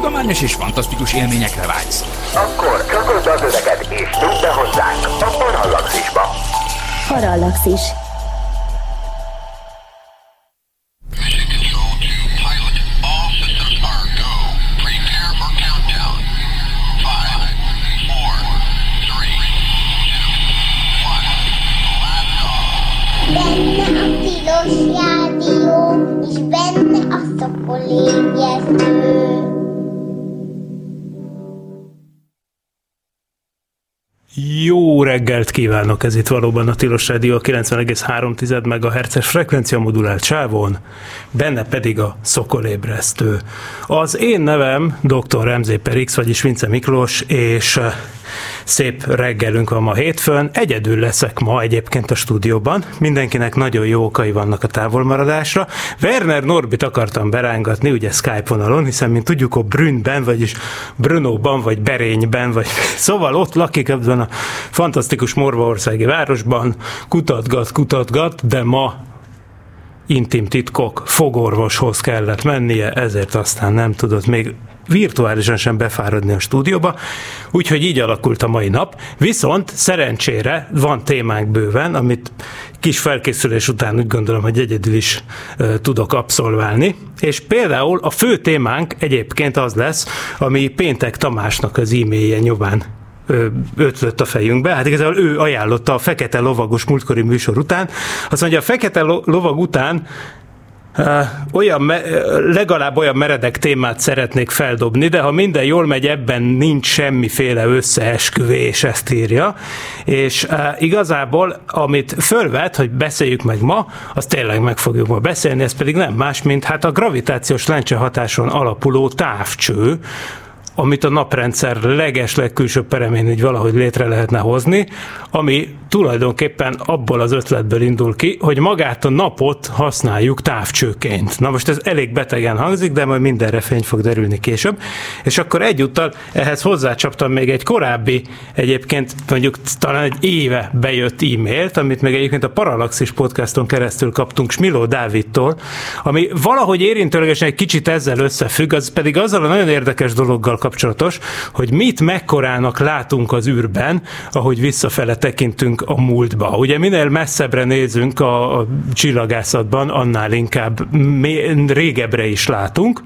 tudományos és fantasztikus élményekre vágysz. Akkor csatold az öveket és nyújt be hozzánk a Parallaxisba. Parallaxis. Kívánok! Ez itt valóban a Tilos Rádió a 90,3 MHz-es frekvencia modulált sávon, benne pedig a szokolébresztő. Az én nevem dr. Remzé Perix, vagyis Vince Miklós, és szép reggelünk van ma hétfőn. Egyedül leszek ma egyébként a stúdióban. Mindenkinek nagyon jó okai vannak a távolmaradásra. Werner Norbit akartam berángatni, ugye Skype vonalon, hiszen mint tudjuk, a Brünnben, vagyis Brunóban, vagy Berényben, vagy szóval ott lakik ebben a fantasztikus morvaországi városban, kutatgat, kutatgat, de ma intim titkok fogorvoshoz kellett mennie, ezért aztán nem tudott még virtuálisan sem befáradni a stúdióba, úgyhogy így alakult a mai nap. Viszont szerencsére van témánk bőven, amit kis felkészülés után úgy gondolom, hogy egyedül is uh, tudok abszolválni. És például a fő témánk egyébként az lesz, ami Péntek Tamásnak az e-mailje nyomán ötlött a fejünkbe. Hát igazából ő ajánlotta a Fekete Lovagos múltkori műsor után. Azt mondja, a Fekete Lovag után olyan, legalább olyan meredek témát szeretnék feldobni, de ha minden jól megy, ebben nincs semmiféle összeesküvés, ezt írja. És igazából, amit fölvet, hogy beszéljük meg ma, azt tényleg meg fogjuk ma beszélni, ez pedig nem más, mint hát a gravitációs lencse hatáson alapuló távcső, amit a naprendszer leges legkülsőbb peremén így valahogy létre lehetne hozni, ami tulajdonképpen abból az ötletből indul ki, hogy magát a napot használjuk távcsőként. Na most ez elég betegen hangzik, de majd mindenre fény fog derülni később. És akkor egyúttal ehhez hozzácsaptam még egy korábbi, egyébként mondjuk talán egy éve bejött e-mailt, amit még egyébként a Parallaxis podcaston keresztül kaptunk Smiló Dávidtól, ami valahogy érintőlegesen egy kicsit ezzel összefügg, az pedig azzal a nagyon érdekes dologgal kapcsolatos, hogy mit mekkorának látunk az űrben, ahogy visszafele tekintünk a múltba. Ugye minél messzebbre nézünk a, a csillagászatban, annál inkább régebbre is látunk.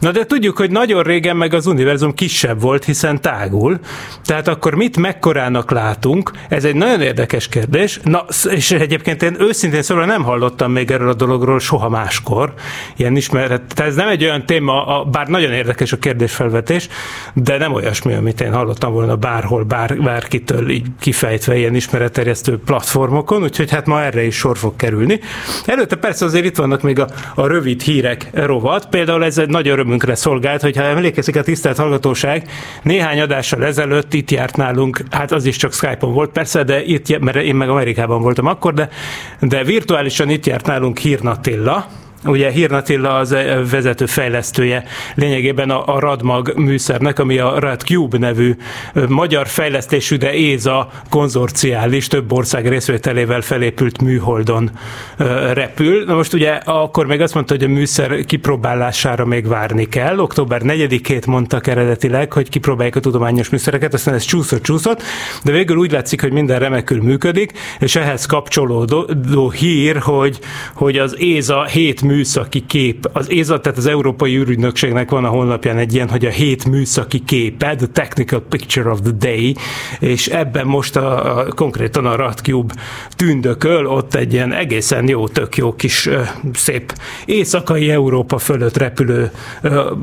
Na de tudjuk, hogy nagyon régen meg az univerzum kisebb volt, hiszen tágul. Tehát akkor mit mekkorának látunk? Ez egy nagyon érdekes kérdés. Na, és egyébként én őszintén szóval nem hallottam még erről a dologról soha máskor. Ilyen ismeret. Tehát ez nem egy olyan téma, bár nagyon érdekes a kérdésfelvetés, de nem olyasmi, amit én hallottam volna bárhol, bár, bárkitől így kifejtve ilyen ismeretterjesztő platformokon, úgyhogy hát ma erre is sor fog kerülni. Előtte persze azért itt vannak még a, a rövid hírek rovat, például ez egy nagy örömünkre szolgált, hogyha emlékezik a tisztelt hallgatóság, néhány adással ezelőtt itt járt nálunk, hát az is csak Skype-on volt persze, de itt, mert én meg Amerikában voltam akkor, de, de virtuálisan itt járt nálunk Hírnatilla, Ugye Hírnatilla az vezető fejlesztője lényegében a, a Radmag műszernek, ami a RadCube nevű magyar fejlesztésű, de ÉZA konzorciális, több ország részvételével felépült műholdon repül. Na most ugye akkor még azt mondta, hogy a műszer kipróbálására még várni kell. Október 4-ét mondtak eredetileg, hogy kipróbálják a tudományos műszereket, aztán ez csúszott, csúszott, de végül úgy látszik, hogy minden remekül működik, és ehhez kapcsolódó hír, hogy, hogy az ÉZA 7 műszaki kép. Az ÉZA, tehát az Európai űrügynökségnek van a honlapján egy ilyen, hogy a hét műszaki képe, the technical picture of the day, és ebben most a, a konkrétan a Radcube tündököl, ott egy ilyen egészen jó, tök jó kis szép éjszakai Európa fölött repülő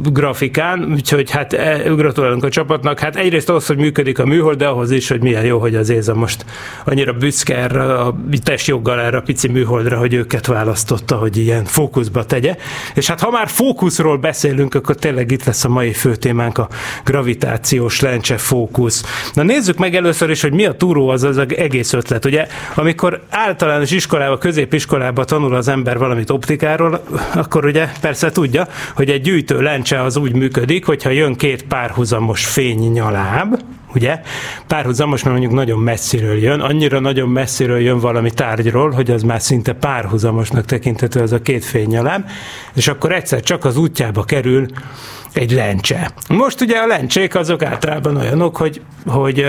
grafikán, úgyhogy hát e, gratulálunk a csapatnak. Hát egyrészt ahhoz, hogy működik a műhold, de ahhoz is, hogy milyen jó, hogy az ÉZA most annyira büszke erre a testjoggal erre a pici műholdra, hogy őket választotta, hogy ilyen fókusz fókuszba tegye. És hát ha már fókuszról beszélünk, akkor tényleg itt lesz a mai fő témánk, a gravitációs lencse fókusz. Na nézzük meg először is, hogy mi a túró az az egész ötlet. Ugye, amikor általános iskolába, középiskolába tanul az ember valamit optikáról, akkor ugye persze tudja, hogy egy gyűjtő lencse az úgy működik, hogyha jön két párhuzamos fénynyaláb, ugye? Párhuzamos, mert mondjuk nagyon messziről jön, annyira nagyon messziről jön valami tárgyról, hogy az már szinte párhuzamosnak tekinthető az a két fénynyelem, és akkor egyszer csak az útjába kerül egy lencse. Most ugye a lencsék azok általában olyanok, hogy, hogy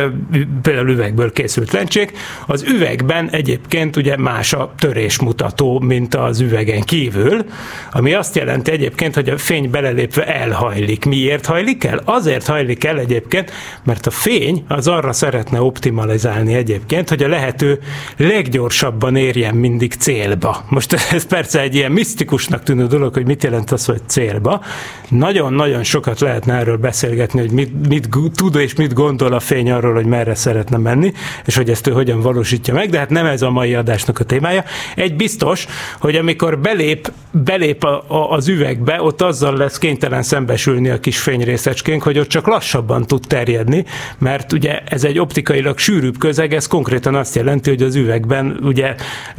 például üvegből készült lencsék, az üvegben egyébként ugye más a törésmutató, mint az üvegen kívül, ami azt jelenti egyébként, hogy a fény belelépve elhajlik. Miért hajlik el? Azért hajlik el egyébként, mert a fény az arra szeretne optimalizálni egyébként, hogy a lehető leggyorsabban érjen mindig célba. Most ez persze egy ilyen misztikusnak tűnő dolog, hogy mit jelent az, hogy célba. Nagyon-nagyon sokat lehetne erről beszélgetni, hogy mit, mit tud és mit gondol a fény arról, hogy merre szeretne menni, és hogy ezt ő hogyan valósítja meg, de hát nem ez a mai adásnak a témája. Egy biztos, hogy amikor belép, belép a, a, az üvegbe, ott azzal lesz kénytelen szembesülni a kis fényrészecskénk, hogy ott csak lassabban tud terjedni, mert ugye ez egy optikailag sűrűbb közeg, ez konkrétan azt jelenti, hogy az üvegben ugye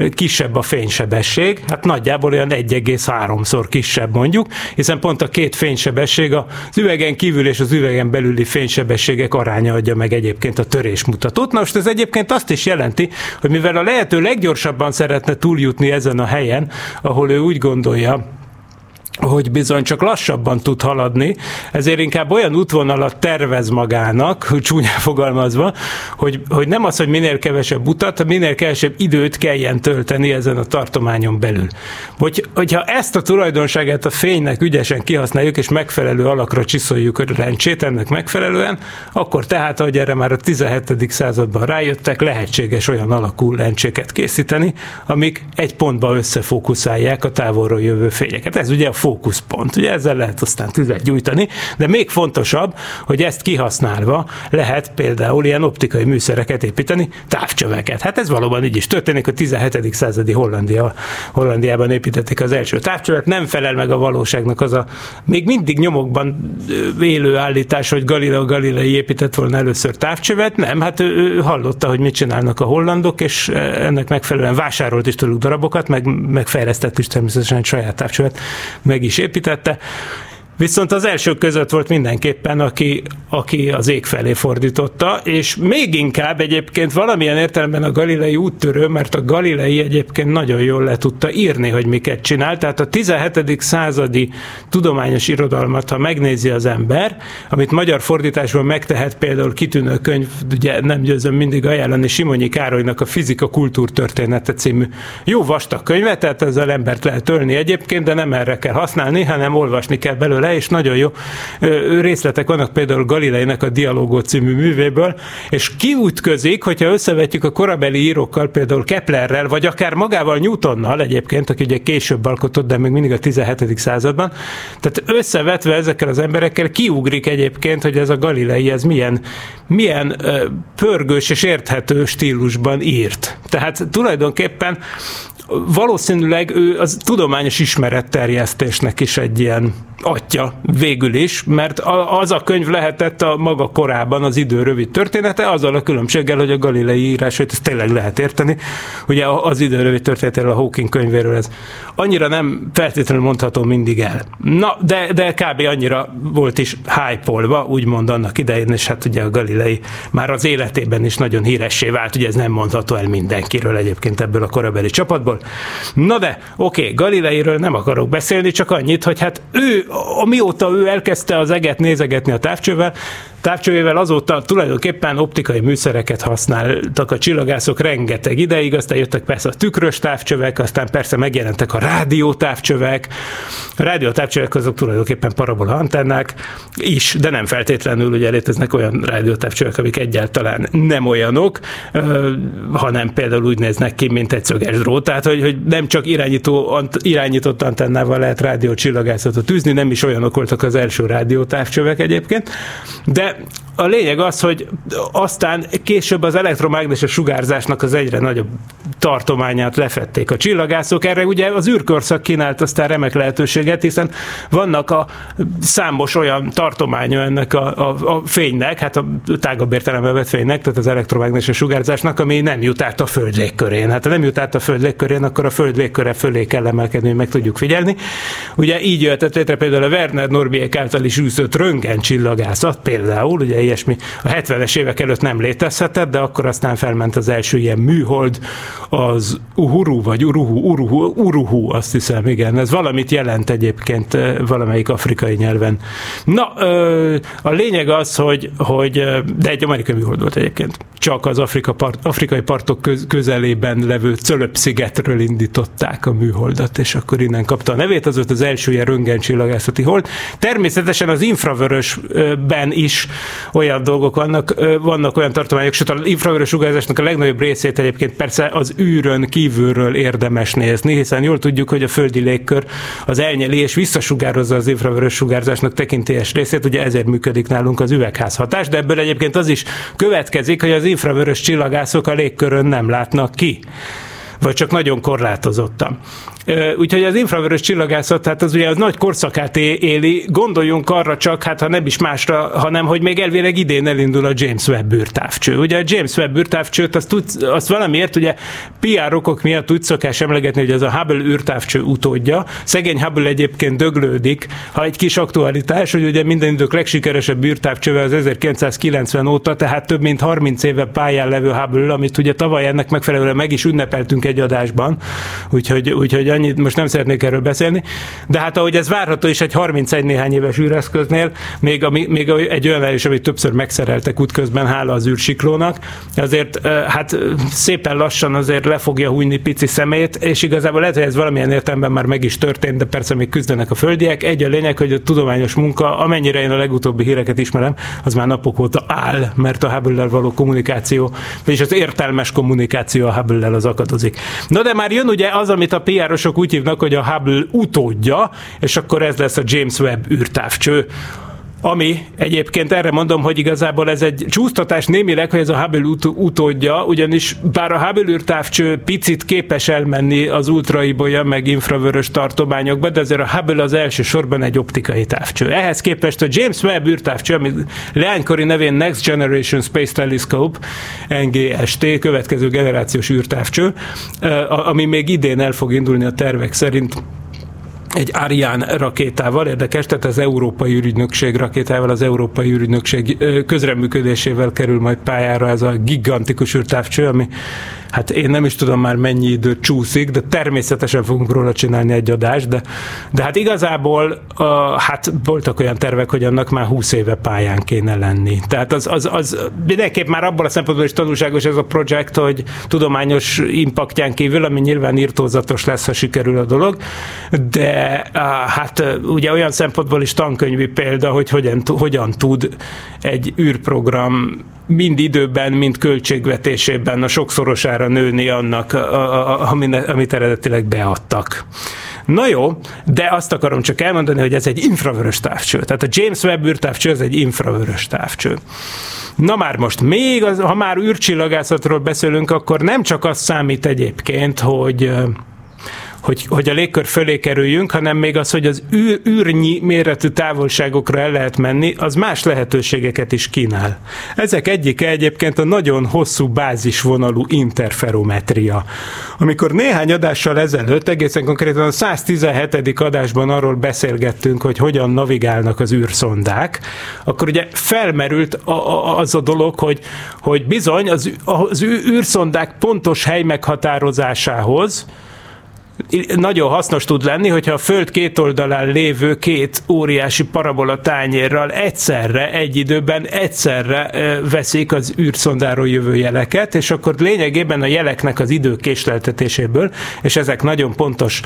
kisebb a fénysebesség, hát nagyjából olyan 1,3-szor kisebb mondjuk, hiszen pont a két fénysebesség az üvegen kívül és az üvegen belüli fénysebességek aránya adja meg egyébként a törésmutatót. Na most ez egyébként azt is jelenti, hogy mivel a lehető leggyorsabban szeretne túljutni ezen a helyen, ahol ő úgy gondolja, hogy bizony csak lassabban tud haladni, ezért inkább olyan útvonalat tervez magának, hogy csúnyán fogalmazva, hogy, hogy nem az, hogy minél kevesebb utat, minél kevesebb időt kelljen tölteni ezen a tartományon belül. Hogy, hogyha ezt a tulajdonságát a fénynek ügyesen kihasználjuk, és megfelelő alakra csiszoljuk a rendsét ennek megfelelően, akkor tehát, ahogy erre már a 17. században rájöttek, lehetséges olyan alakú lencséket készíteni, amik egy pontba összefókuszálják a távolról jövő fényeket. Ez ugye a fókuszpont. Ugye ezzel lehet aztán tüzet gyújtani, de még fontosabb, hogy ezt kihasználva lehet például ilyen optikai műszereket építeni, távcsöveket. Hát ez valóban így is történik, a 17. századi Hollandia, Hollandiában építették az első távcsövet, nem felel meg a valóságnak az a még mindig nyomokban élő állítás, hogy Galileo Galilei épített volna először távcsövet, nem, hát ő, ő hallotta, hogy mit csinálnak a hollandok, és ennek megfelelően vásárolt is tőlük darabokat, meg, meg is természetesen egy saját távcsövet, meg is építette. Viszont az elsők között volt mindenképpen, aki, aki az ég felé fordította, és még inkább egyébként valamilyen értelemben a Galilei úttörő, mert a Galilei egyébként nagyon jól le tudta írni, hogy miket csinál. Tehát a 17. századi tudományos irodalmat, ha megnézi az ember, amit magyar fordításban megtehet például kitűnő könyv, ugye nem győzöm mindig ajánlani Simonyi Károlynak a Fizika kultúrtörténete című jó vastag könyve, tehát ezzel embert lehet ölni egyébként, de nem erre kell használni, hanem olvasni kell belőle le, és nagyon jó részletek vannak például Galileinek a Dialógó című művéből, és kiútközik, hogyha összevetjük a korabeli írókkal, például Keplerrel, vagy akár magával Newtonnal egyébként, aki ugye később alkotott, de még mindig a 17. században. Tehát összevetve ezekkel az emberekkel kiugrik egyébként, hogy ez a Galilei, ez milyen, milyen pörgős és érthető stílusban írt. Tehát tulajdonképpen valószínűleg ő az tudományos ismeretterjesztésnek is egy ilyen atya végül is, mert az a könyv lehetett a maga korában az idő rövid története, azzal a különbséggel, hogy a galilei írásait ezt tényleg lehet érteni. Ugye az idő rövid történetéről, a Hawking könyvéről ez annyira nem feltétlenül mondható mindig el. Na, de, de kb. annyira volt is hype úgymond annak idején, és hát ugye a Galilei már az életében is nagyon híressé vált, ugye ez nem mondható el mindenkiről egyébként ebből a korabeli csapatból. Na de, oké, okay, Galileiről nem akarok beszélni, csak annyit, hogy hát ő, amióta ő elkezdte az eget nézegetni a távcsővel, távcsővel azóta tulajdonképpen optikai műszereket használtak a csillagászok rengeteg ideig, aztán jöttek persze a tükrös távcsövek, aztán persze megjelentek a rádiótávcsövek. A rádiótávcsövek azok tulajdonképpen parabola antennák is, de nem feltétlenül ugye léteznek olyan rádiótávcsövek, amik egyáltalán nem olyanok, hanem például úgy néznek ki, mint egy szöges drót, tehát hogy, hogy nem csak irányító, irányított antennával lehet rádiócsillagászatot űzni, nem is olyanok voltak az első rádiótávcsövek egyébként, de that a lényeg az, hogy aztán később az elektromágneses sugárzásnak az egyre nagyobb tartományát lefették a csillagászok. Erre ugye az űrkorszak kínált aztán remek lehetőséget, hiszen vannak a számos olyan tartománya ennek a, a, a fénynek, hát a tágabb értelemben vett fénynek, tehát az elektromágneses sugárzásnak, ami nem jut át a Föld légkörén. Hát ha nem jut át a Föld légkörén, akkor a Föld légköre fölé kell emelkedni, meg tudjuk figyelni. Ugye így jöhetett létre például a Werner Norbiek által is űzött röntgen csillagászat, például, ugye ilyesmi a 70-es évek előtt nem létezhetett, de akkor aztán felment az első ilyen műhold, az Uhuru, vagy Uruhu, Uruhu, Uruhu, azt hiszem, igen, ez valamit jelent egyébként ö, valamelyik afrikai nyelven. Na, a lényeg az, hogy, hogy de egy amerikai műhold volt egyébként. Csak az Afrika part, afrikai partok köz, közelében levő Cölöp-szigetről indították a műholdat, és akkor innen kapta a nevét, az volt az első ilyen röntgencsillagászati hold. Természetesen az infravörösben is olyan dolgok vannak, vannak olyan tartományok, sőt az infravörös sugárzásnak a legnagyobb részét egyébként persze az űrön kívülről érdemes nézni, hiszen jól tudjuk, hogy a földi légkör az elnyeli és visszasugározza az infravörös sugárzásnak tekintélyes részét, ugye ezért működik nálunk az üvegházhatás, de ebből egyébként az is következik, hogy az infravörös csillagászok a légkörön nem látnak ki vagy csak nagyon korlátozottan. Úgyhogy az infravörös csillagászat, hát az ugye az nagy korszakát éli, gondoljunk arra csak, hát ha nem is másra, hanem hogy még elvileg idén elindul a James Webb űrtávcső. Ugye a James Webb űrtávcsőt azt, tud, azt valamiért ugye PR okok miatt úgy szokás emlegetni, hogy ez a Hubble űrtávcső utódja. Szegény Hubble egyébként döglődik, ha egy kis aktualitás, hogy ugye minden idők legsikeresebb űrtávcsővel az 1990 óta, tehát több mint 30 éve pályán levő Hubble, amit ugye tavaly ennek megfelelően meg is ünnepeltünk egy adásban, úgyhogy, úgyhogy annyit most nem szeretnék erről beszélni, de hát ahogy ez várható is egy 31 néhány éves űreszköznél, még, ami, még egy olyan is, amit többször megszereltek útközben, hála az űrsiklónak, azért hát szépen lassan azért le fogja hújni pici szemét, és igazából lehet, hogy ez valamilyen értelemben már meg is történt, de persze még küzdenek a földiek. Egy a lényeg, hogy a tudományos munka, amennyire én a legutóbbi híreket ismerem, az már napok óta áll, mert a Hubble-lel való kommunikáció, vagyis az értelmes kommunikáció a Hubble-lel az akadozik. Na de már jön ugye az, amit a PR-osok úgy hívnak, hogy a Hubble utódja, és akkor ez lesz a James Webb űrtávcső, ami egyébként erre mondom, hogy igazából ez egy csúsztatás némileg, hogy ez a Hubble ut- utódja, ugyanis bár a Hubble űrtávcső picit képes elmenni az ultraibolya meg infravörös tartományokba, de azért a Hubble az első sorban egy optikai távcső. Ehhez képest a James Webb űrtávcső, ami leánykori nevén Next Generation Space Telescope, NGST, következő generációs űrtávcső, ami még idén el fog indulni a tervek szerint egy Ariane rakétával, érdekes, tehát az Európai űrügynökség rakétával, az Európai űrügynökség közreműködésével kerül majd pályára ez a gigantikus űrtávcső, ami hát én nem is tudom már mennyi idő csúszik, de természetesen fogunk róla csinálni egy adást, de, de hát igazából uh, hát voltak olyan tervek, hogy annak már 20 éve pályán kéne lenni. Tehát az, az, az mindenképp már abból a szempontból is tanulságos ez a projekt, hogy tudományos impaktján kívül, ami nyilván írtózatos lesz, ha sikerül a dolog, de uh, hát ugye olyan szempontból is tankönyvi példa, hogy hogyan, hogyan tud egy űrprogram mind időben, mind költségvetésében a sokszorosára nőni annak, a, a, amit eredetileg beadtak. Na jó, de azt akarom csak elmondani, hogy ez egy infravörös távcső. Tehát a James Webb űrtávcső, ez egy infravörös távcső. Na már most még, az, ha már űrcsillagászatról beszélünk, akkor nem csak az számít egyébként, hogy hogy, hogy a légkör fölé kerüljünk, hanem még az, hogy az űr, űrnyi méretű távolságokra el lehet menni, az más lehetőségeket is kínál. Ezek egyike egyébként a nagyon hosszú bázisvonalú interferometria. Amikor néhány adással ezelőtt, egészen konkrétan a 117. adásban arról beszélgettünk, hogy hogyan navigálnak az űrszondák, akkor ugye felmerült a, a, az a dolog, hogy, hogy bizony az, az űrszondák pontos hely meghatározásához, nagyon hasznos tud lenni, hogyha a Föld két oldalán lévő két óriási parabola tányérral egyszerre, egy időben egyszerre veszik az űrszondáról jövő jeleket, és akkor lényegében a jeleknek az idő késleltetéséből, és ezek nagyon pontos,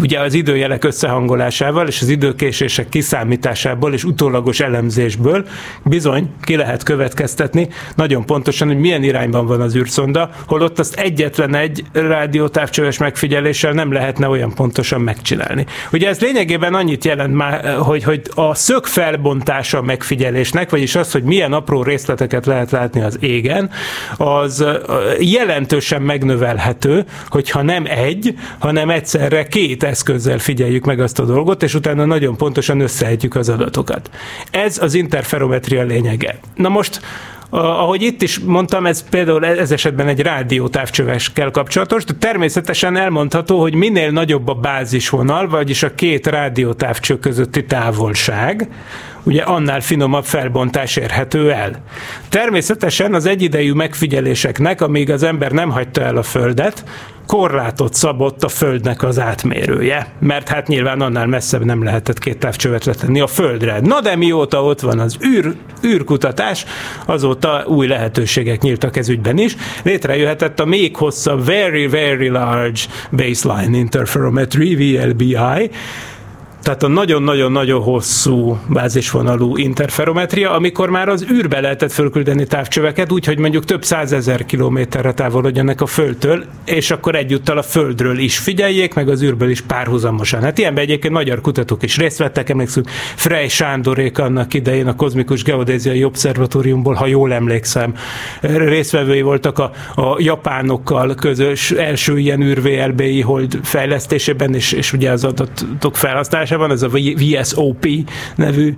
ugye az időjelek összehangolásával és az időkésések kiszámításából és utólagos elemzésből bizony ki lehet következtetni nagyon pontosan, hogy milyen irányban van az űrszonda, holott azt egyetlen egy rádiótávcsöves megfigyeléssel nem lehetne olyan pontosan megcsinálni. Ugye ez lényegében annyit jelent már, hogy, hogy a szög felbontása a megfigyelésnek, vagyis az, hogy milyen apró részleteket lehet látni az égen, az jelentősen megnövelhető, hogyha nem egy, hanem egyszerre két eszközzel figyeljük meg azt a dolgot, és utána nagyon pontosan összehetjük az adatokat. Ez az interferometria lényege. Na most ahogy itt is mondtam, ez például ez esetben egy rádiótávcsövekkel kapcsolatos, de természetesen elmondható, hogy minél nagyobb a bázisvonal, vagyis a két rádiótávcső közötti távolság, ugye annál finomabb felbontás érhető el. Természetesen az egyidejű megfigyeléseknek, amíg az ember nem hagyta el a Földet, korlátot szabott a Földnek az átmérője, mert hát nyilván annál messzebb nem lehetett két távcsövet letenni a Földre. Na de mióta ott van az űr, űrkutatás, azóta új lehetőségek nyíltak ez ügyben is. Létrejöhetett a még hosszabb Very Very Large Baseline Interferometry, VLBI, tehát a nagyon-nagyon-nagyon hosszú bázisvonalú interferometria, amikor már az űrbe lehetett fölküldeni távcsöveket, úgyhogy mondjuk több százezer kilométerre távolodjanak a Földtől, és akkor egyúttal a Földről is figyeljék, meg az űrből is párhuzamosan. Hát ilyenben egyébként magyar kutatók is részt vettek, emlékszünk Frey Sándorék annak idején a Kozmikus Geodéziai Obszervatóriumból, ha jól emlékszem, résztvevői voltak a, a japánokkal közös első ilyen űr-VLBI hold fejlesztésében, és, és ugye az adatok felhasználásában van, ez a VSOP nevű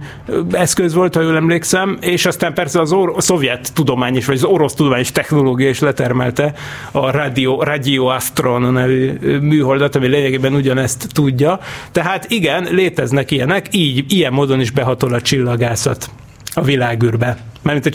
eszköz volt, ha jól emlékszem, és aztán persze az or- a szovjet tudomány is, vagy az orosz tudományos technológia is letermelte a Radio, Radio Astron nevű műholdat, ami lényegében ugyanezt tudja. Tehát igen, léteznek ilyenek, így, ilyen módon is behatol a csillagászat a világűrbe. Mert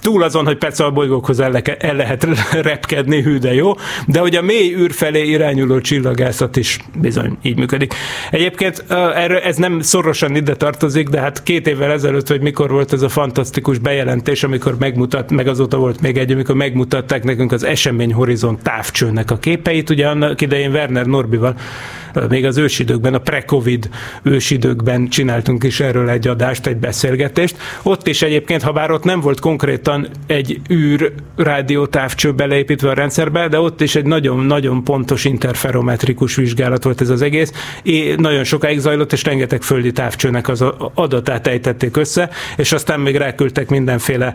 túl azon, hogy persze a bolygókhoz el, el lehet repkedni, hű de jó, de hogy a mély űr felé irányuló csillagászat is bizony így működik. Egyébként erre, ez nem szorosan ide tartozik, de hát két évvel ezelőtt, hogy mikor volt ez a fantasztikus bejelentés, amikor megmutat, meg azóta volt még egy, amikor megmutatták nekünk az esemény horizont távcsőnek a képeit, ugye annak idején Werner Norbival még az ősidőkben, a pre-covid ősidőkben csináltunk is erről egy adást, egy beszélgetést. Ott is egyébként, ha bár ott nem volt konkrétan egy űr rádiótávcső beleépítve a rendszerbe, de ott is egy nagyon-nagyon pontos interferometrikus vizsgálat volt ez az egész. É, nagyon sokáig zajlott, és rengeteg földi távcsőnek az adatát ejtették össze, és aztán még ráküldtek mindenféle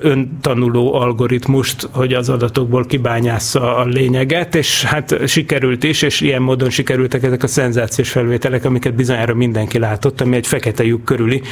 öntanuló algoritmust, hogy az adatokból kibányásza a lényeget, és hát sikerült is, és ilyen módon sikerültek ezek a szenzációs felvételek, amiket bizonyára mindenki látott, ami egy fekete lyuk körüli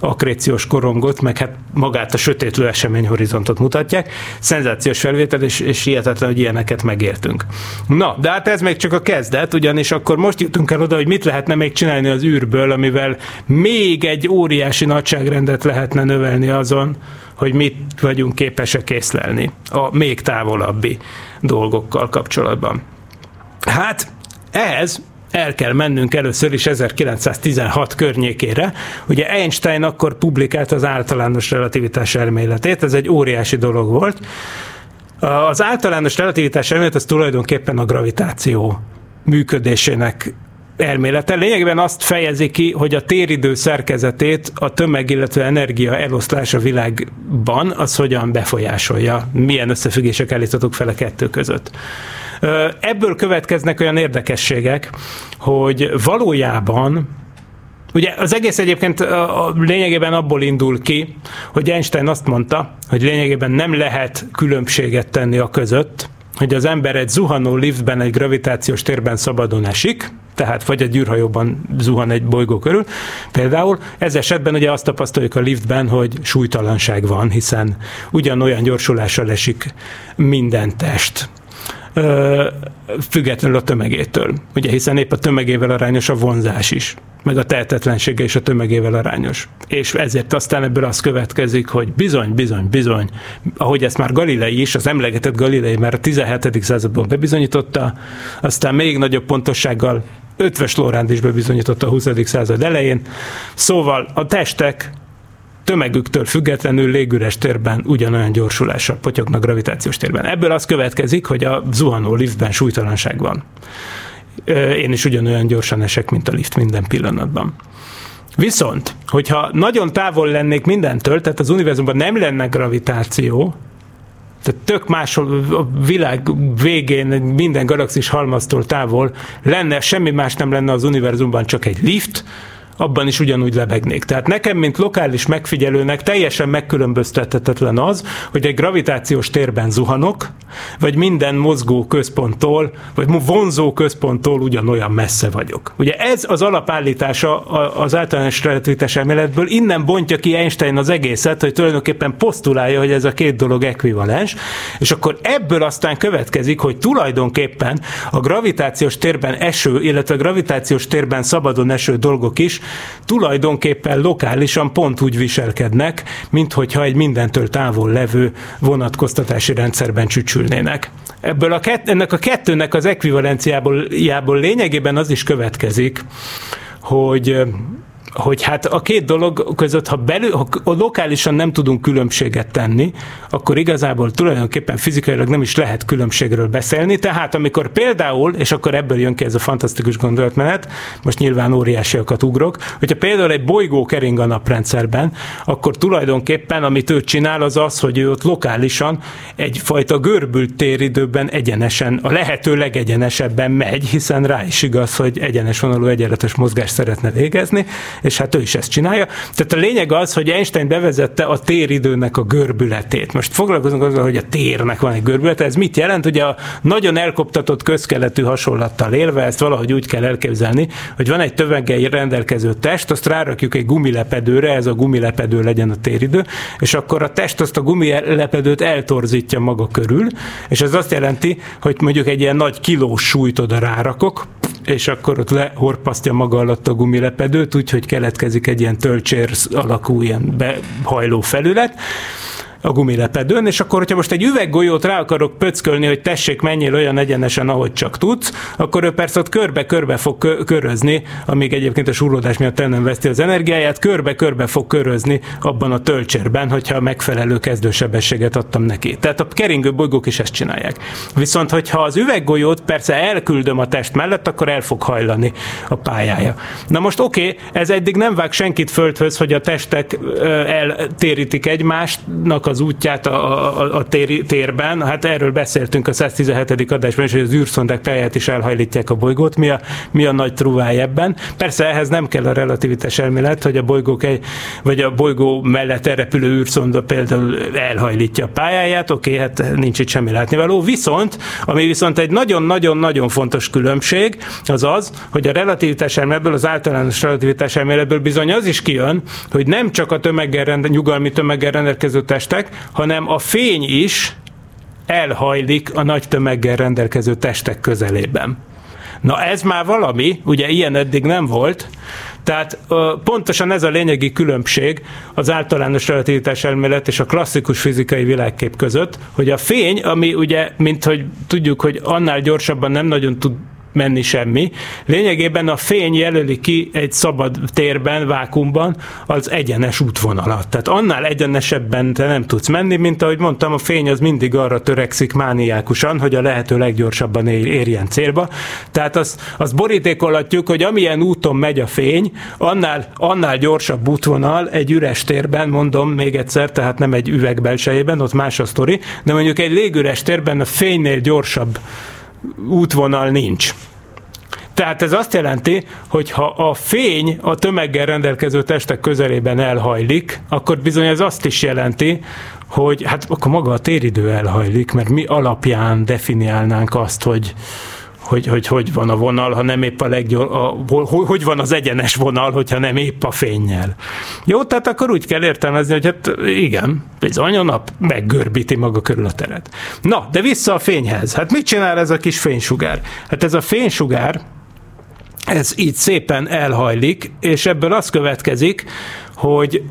akréciós korongot, meg hát magát a sötétlő eseményhorizontot mutatják. Szenzációs felvétel, és, és hihetetlen, hogy ilyeneket megértünk. Na, de hát ez még csak a kezdet, ugyanis akkor most jutunk el oda, hogy mit lehetne még csinálni az űrből, amivel még egy óriási nagyságrendet lehetne növelni azon, hogy mit vagyunk képesek észlelni a még távolabbi dolgokkal kapcsolatban. Hát ehhez el kell mennünk először is 1916 környékére. Ugye Einstein akkor publikált az általános relativitás elméletét, ez egy óriási dolog volt. Az általános relativitás elmélet az tulajdonképpen a gravitáció működésének elmélete. Lényegében azt fejezi ki, hogy a téridő szerkezetét a tömeg, illetve energia eloszlás a világban az hogyan befolyásolja, milyen összefüggések állíthatók fel a kettő között. Ebből következnek olyan érdekességek, hogy valójában Ugye az egész egyébként a lényegében abból indul ki, hogy Einstein azt mondta, hogy lényegében nem lehet különbséget tenni a között, hogy az ember egy zuhanó liftben egy gravitációs térben szabadon esik, tehát vagy egy űrhajóban zuhan egy bolygó körül. Például ez esetben ugye azt tapasztaljuk a liftben, hogy súlytalanság van, hiszen ugyanolyan gyorsulással esik minden test függetlenül a tömegétől. Ugye hiszen épp a tömegével arányos a vonzás is, meg a tehetetlensége is a tömegével arányos. És ezért aztán ebből az következik, hogy bizony, bizony, bizony, ahogy ezt már Galilei is, az emlegetett Galilei már a 17. században bebizonyította, aztán még nagyobb pontossággal Ötves Lóránd is bebizonyította a 20. század elején. Szóval a testek tömegüktől függetlenül légüres térben ugyanolyan gyorsulással potyognak gravitációs térben. Ebből az következik, hogy a zuhanó liftben súlytalanság van. Én is ugyanolyan gyorsan esek, mint a lift minden pillanatban. Viszont, hogyha nagyon távol lennék mindentől, tehát az univerzumban nem lenne gravitáció, tehát tök máshol a világ végén, minden galaxis halmaztól távol lenne, semmi más nem lenne az univerzumban, csak egy lift, abban is ugyanúgy lebegnék. Tehát nekem, mint lokális megfigyelőnek teljesen megkülönböztethetetlen az, hogy egy gravitációs térben zuhanok, vagy minden mozgó központtól, vagy vonzó központtól ugyanolyan messze vagyok. Ugye ez az alapállítása az általános relativitás elméletből, innen bontja ki Einstein az egészet, hogy tulajdonképpen posztulálja, hogy ez a két dolog ekvivalens, és akkor ebből aztán következik, hogy tulajdonképpen a gravitációs térben eső, illetve gravitációs térben szabadon eső dolgok is tulajdonképpen lokálisan pont úgy viselkednek, mint hogyha egy mindentől távol levő vonatkoztatási rendszerben csücsülnének. Ebből a kett, ennek a kettőnek az ekvivalenciából lényegében az is következik, hogy hogy hát a két dolog között, ha, belül, ha lokálisan nem tudunk különbséget tenni, akkor igazából tulajdonképpen fizikailag nem is lehet különbségről beszélni. Tehát amikor például, és akkor ebből jön ki ez a fantasztikus gondolatmenet, most nyilván óriásiakat ugrok, hogyha például egy bolygó kering a naprendszerben, akkor tulajdonképpen amit ő csinál az az, hogy ő ott lokálisan egyfajta görbült téridőben egyenesen, a lehető legegyenesebben megy, hiszen rá is igaz, hogy egyenes vonalú egyenletes mozgást szeretne végezni, és hát ő is ezt csinálja. Tehát a lényeg az, hogy Einstein bevezette a téridőnek a görbületét. Most foglalkozunk azzal, hogy a térnek van egy görbülete. Ez mit jelent? Ugye a nagyon elkoptatott közkeletű hasonlattal élve, ezt valahogy úgy kell elképzelni, hogy van egy töveggel rendelkező test, azt rárakjuk egy gumilepedőre, ez a gumilepedő legyen a téridő, és akkor a test azt a gumilepedőt eltorzítja maga körül, és ez azt jelenti, hogy mondjuk egy ilyen nagy kilós súlyt oda rárakok, és akkor ott lehorpasztja maga alatt a gumilepedőt, úgyhogy keletkezik egy ilyen tölcsér alakú ilyen behajló felület, a gumilepedőn, és akkor, hogyha most egy üveggolyót rá akarok pöckölni, hogy tessék, menjél olyan egyenesen, ahogy csak tudsz, akkor ő persze ott körbe-körbe fog körözni, amíg egyébként a súrlódás miatt el nem veszti az energiáját, körbe-körbe fog körözni abban a töltsérben, hogyha megfelelő kezdősebességet adtam neki. Tehát a keringő bolygók is ezt csinálják. Viszont, hogyha az üveggolyót persze elküldöm a test mellett, akkor el fog hajlani a pályája. Na most oké, okay, ez eddig nem vág senkit földhöz, hogy a testek eltérítik egymásnak az az útját a, a, a tér, térben. Hát erről beszéltünk a 117. adásban is, hogy az űrszondák pályát is elhajlítják a bolygót. Mi a, mi a nagy truváj ebben? Persze ehhez nem kell a relativitás elmélet, hogy a bolygók egy, vagy a bolygó mellett elrepülő űrszonda például elhajlítja a pályáját, oké, okay, hát nincs itt semmi látnivaló. Viszont, ami viszont egy nagyon-nagyon-nagyon fontos különbség, az az, hogy a relativitás elméletből, az általános relativitás elméletből bizony az is kijön, hogy nem csak a tömeggel rende, nyugalmi tömeggel rendelkező testek, hanem a fény is elhajlik a nagy tömeggel rendelkező testek közelében. Na ez már valami, ugye ilyen eddig nem volt, tehát pontosan ez a lényegi különbség az általános relativitás elmélet és a klasszikus fizikai világkép között, hogy a fény, ami ugye, mint hogy tudjuk, hogy annál gyorsabban nem nagyon tud menni semmi. Lényegében a fény jelöli ki egy szabad térben, vákumban az egyenes útvonalat. Tehát annál egyenesebben te nem tudsz menni, mint ahogy mondtam, a fény az mindig arra törekszik mániákusan, hogy a lehető leggyorsabban érjen célba. Tehát azt, azt borítékolhatjuk, hogy amilyen úton megy a fény, annál, annál gyorsabb útvonal egy üres térben, mondom még egyszer, tehát nem egy üveg belsejében, ott más a sztori, de mondjuk egy légüres térben a fénynél gyorsabb útvonal nincs. Tehát ez azt jelenti, hogy ha a fény a tömeggel rendelkező testek közelében elhajlik, akkor bizony ez azt is jelenti, hogy hát akkor maga a téridő elhajlik, mert mi alapján definiálnánk azt, hogy, hogy, hogy hogy van a vonal, ha nem épp a leggyors, a, hogy van az egyenes vonal, hogyha nem épp a fényjel. Jó, tehát akkor úgy kell értelmezni, hogy hát igen, bizony a nap meggörbíti maga körül a teret. Na, de vissza a fényhez. Hát mit csinál ez a kis fénysugár? Hát ez a fénysugár, ez így szépen elhajlik, és ebből az következik, hogy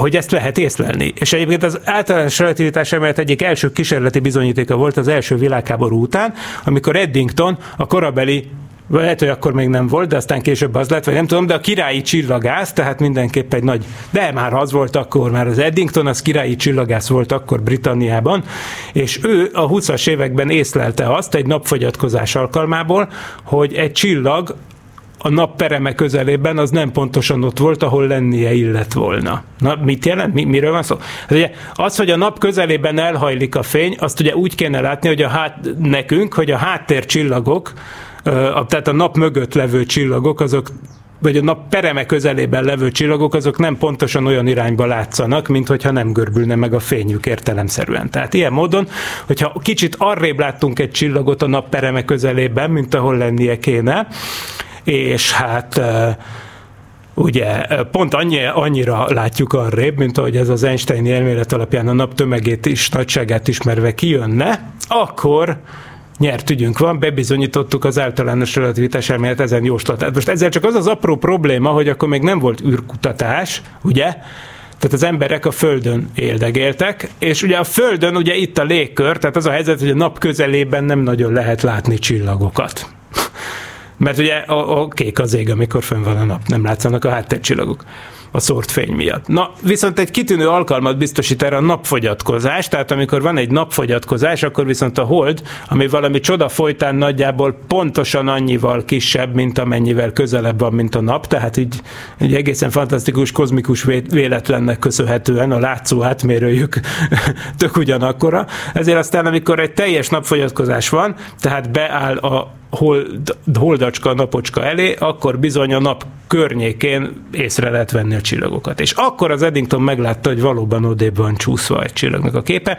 hogy ezt lehet észlelni. És egyébként az általános relativitás emelet egyik első kísérleti bizonyítéka volt az első világháború után, amikor Eddington a korabeli lehet, hogy akkor még nem volt, de aztán később az lett, vagy nem tudom, de a királyi csillagász, tehát mindenképp egy nagy, de már az volt akkor, már az Eddington, az királyi csillagász volt akkor Britanniában, és ő a 20-as években észlelte azt egy napfogyatkozás alkalmából, hogy egy csillag a nap pereme közelében az nem pontosan ott volt, ahol lennie illet volna. Na, mit jelent? Mi, miről van szó? Hát ugye az, hogy a nap közelében elhajlik a fény, azt ugye úgy kéne látni, hogy a hát, nekünk, hogy a háttércsillagok, tehát a nap mögött levő csillagok, azok vagy a nap pereme közelében levő csillagok, azok nem pontosan olyan irányba látszanak, mint hogyha nem görbülne meg a fényük értelemszerűen. Tehát ilyen módon, hogyha kicsit arrébb láttunk egy csillagot a nap pereme közelében, mint ahol lennie kéne, és hát ugye pont annyi, annyira látjuk arrébb, mint ahogy ez az Einstein elmélet alapján a nap tömegét is, nagyságát ismerve kijönne, akkor nyert ügyünk van, bebizonyítottuk az általános relativitás elmélet ezen jóslatát. Most ezzel csak az az apró probléma, hogy akkor még nem volt űrkutatás, ugye? Tehát az emberek a Földön éldegéltek, és ugye a Földön ugye itt a légkör, tehát az a helyzet, hogy a nap közelében nem nagyon lehet látni csillagokat. Mert ugye a, a kék az ég, amikor fönn van a nap, nem látszanak a háttércsillagok a szórt fény miatt. Na, viszont egy kitűnő alkalmat biztosít erre a napfogyatkozás, tehát amikor van egy napfogyatkozás, akkor viszont a hold, ami valami csoda folytán nagyjából pontosan annyival kisebb, mint amennyivel közelebb van, mint a nap, tehát így egy egészen fantasztikus, kozmikus véletlennek köszönhetően a látszó átmérőjük tök ugyanakkora. Ezért aztán, amikor egy teljes napfogyatkozás van, tehát beáll a hold, holdacska, napocska elé, akkor bizony a nap környékén észre lehet venni a csillagokat. És akkor az Eddington meglátta, hogy valóban odébb van csúszva egy csillagnak a képe.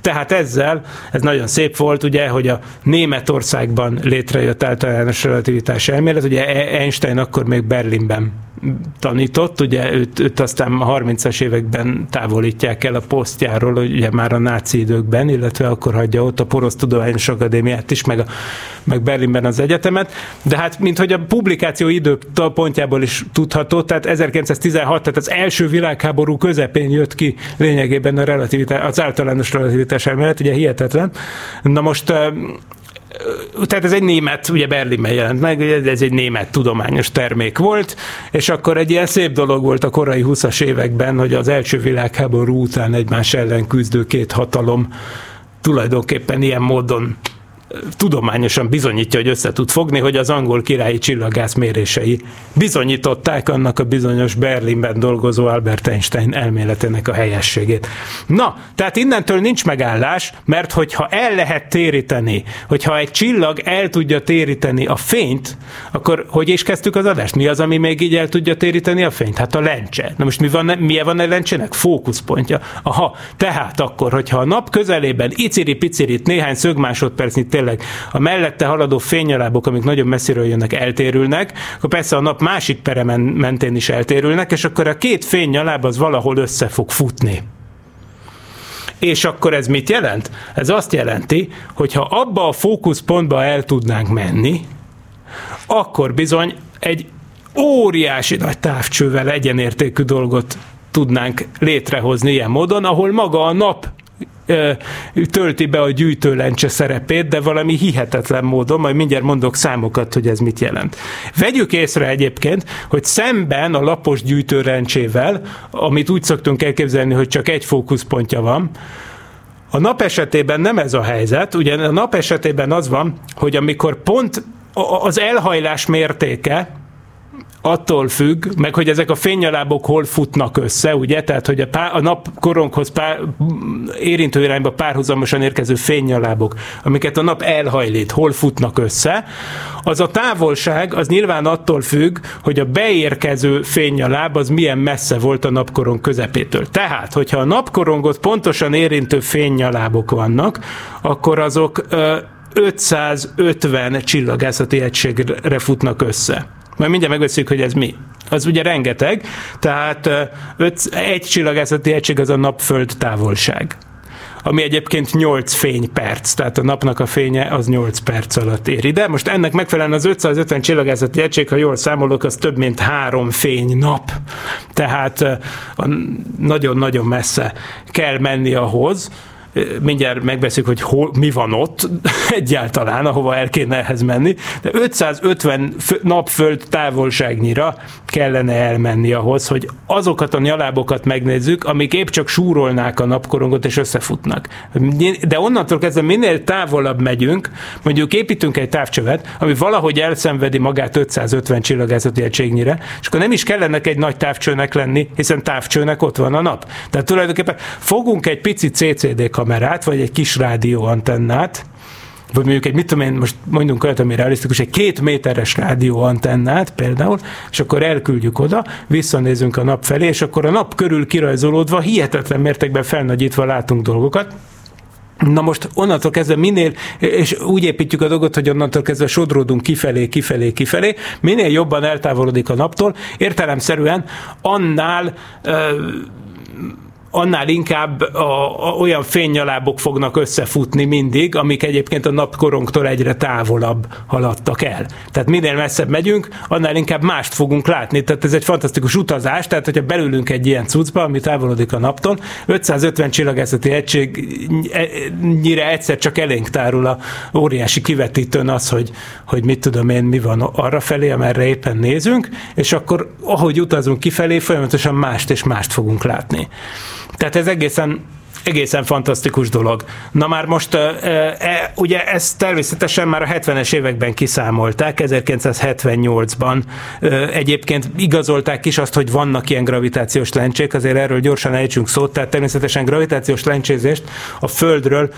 Tehát ezzel, ez nagyon szép volt, ugye, hogy a Németországban létrejött általános relativitás elmélet, ugye e- Einstein akkor még Berlinben tanított, ugye őt, őt aztán a 30-as években távolítják el a posztjáról, ugye már a náci időkben, illetve akkor hagyja ott a Porosz Tudományos Akadémiát is, meg, a, meg Berlinben az egyetemet, de hát mint hogy a publikáció idő pontjából is tudható, tehát 1916, tehát az első világháború közepén jött ki lényegében a relativitás, az általános relativitás elmélet, ugye hihetetlen. Na most tehát ez egy német, ugye Berlinben jelent meg, ez egy német tudományos termék volt, és akkor egy ilyen szép dolog volt a korai 20-as években, hogy az első világháború után egymás ellen küzdő két hatalom tulajdonképpen ilyen módon tudományosan bizonyítja, hogy össze tud fogni, hogy az angol királyi csillagász mérései bizonyították annak a bizonyos Berlinben dolgozó Albert Einstein elméletének a helyességét. Na, tehát innentől nincs megállás, mert hogyha el lehet téríteni, hogyha egy csillag el tudja téríteni a fényt, akkor hogy is kezdtük az adást? Mi az, ami még így el tudja téríteni a fényt? Hát a lencse. Na most mi van, milyen van a lencsének? Fókuszpontja. Aha, tehát akkor, hogyha a nap közelében iciri-picirit néhány szögmásodpercnyi tényleg a mellette haladó fénynyalábok, amik nagyon messziről jönnek, eltérülnek, akkor persze a nap másik peremen mentén is eltérülnek, és akkor a két fénynyaláb az valahol össze fog futni. És akkor ez mit jelent? Ez azt jelenti, hogy ha abba a fókuszpontba el tudnánk menni, akkor bizony egy óriási nagy távcsővel egyenértékű dolgot tudnánk létrehozni ilyen módon, ahol maga a nap tölti be a gyűjtőlencse szerepét, de valami hihetetlen módon, majd mindjárt mondok számokat, hogy ez mit jelent. Vegyük észre egyébként, hogy szemben a lapos gyűjtőlencsével, amit úgy szoktunk elképzelni, hogy csak egy fókuszpontja van, a nap esetében nem ez a helyzet, ugye a nap esetében az van, hogy amikor pont az elhajlás mértéke, attól függ, meg hogy ezek a fénynyalábok hol futnak össze, ugye, tehát hogy a, pár, a napkoronghoz pár, érintő irányba párhuzamosan érkező fénynyalábok, amiket a nap elhajlít, hol futnak össze, az a távolság az nyilván attól függ, hogy a beérkező fénynyaláb az milyen messze volt a napkorong közepétől. Tehát, hogyha a napkorongot pontosan érintő fénynyalábok vannak, akkor azok 550 csillagászati egységre futnak össze. Majd mindjárt megveszünk, hogy ez mi. Az ugye rengeteg, tehát öt, egy csillagászati egység az a napföld távolság ami egyébként 8 fényperc, tehát a napnak a fénye az 8 perc alatt ér ide. Most ennek megfelelően az 550 csillagászati egység, ha jól számolok, az több mint három fény nap. Tehát nagyon-nagyon messze kell menni ahhoz, mindjárt megbeszéljük, hogy hol, mi van ott egyáltalán, ahova el kéne ehhez menni, de 550 napföld távolságnyira kellene elmenni ahhoz, hogy azokat a nyalábokat megnézzük, amik épp csak súrolnák a napkorongot és összefutnak. De onnantól kezdve minél távolabb megyünk, mondjuk építünk egy távcsövet, ami valahogy elszenvedi magát 550 csillagászati egységnyire, és akkor nem is kellene egy nagy távcsőnek lenni, hiszen távcsőnek ott van a nap. Tehát tulajdonképpen fogunk egy pici CCD kamerát, vagy egy kis rádióantennát, vagy mondjuk egy, mit tudom én, most mondjunk olyat, ami realisztikus, egy két méteres rádióantennát például, és akkor elküldjük oda, visszanézünk a nap felé, és akkor a nap körül kirajzolódva, hihetetlen mértékben felnagyítva látunk dolgokat, Na most onnantól kezdve minél, és úgy építjük a dolgot, hogy onnantól kezdve sodródunk kifelé, kifelé, kifelé, minél jobban eltávolodik a naptól, értelemszerűen annál annál inkább a, a, olyan fénynyalábok fognak összefutni mindig, amik egyébként a napkorongtól egyre távolabb haladtak el. Tehát minél messzebb megyünk, annál inkább mást fogunk látni. Tehát ez egy fantasztikus utazás, tehát hogyha belülünk egy ilyen cuccba, ami távolodik a naptól, 550 csillagászati egységnyire egyszer csak elénk tárul a óriási kivetítőn az, hogy, hogy mit tudom én, mi van arra felé, amerre éppen nézünk, és akkor ahogy utazunk kifelé, folyamatosan mást és mást fogunk látni. Tehát ez egészen egészen fantasztikus dolog. Na már most e, ugye ezt természetesen már a 70-es években kiszámolták, 1978-ban egyébként igazolták is azt, hogy vannak ilyen gravitációs lencsék, azért erről gyorsan ejtsünk szót, tehát természetesen gravitációs lencsézést a Földről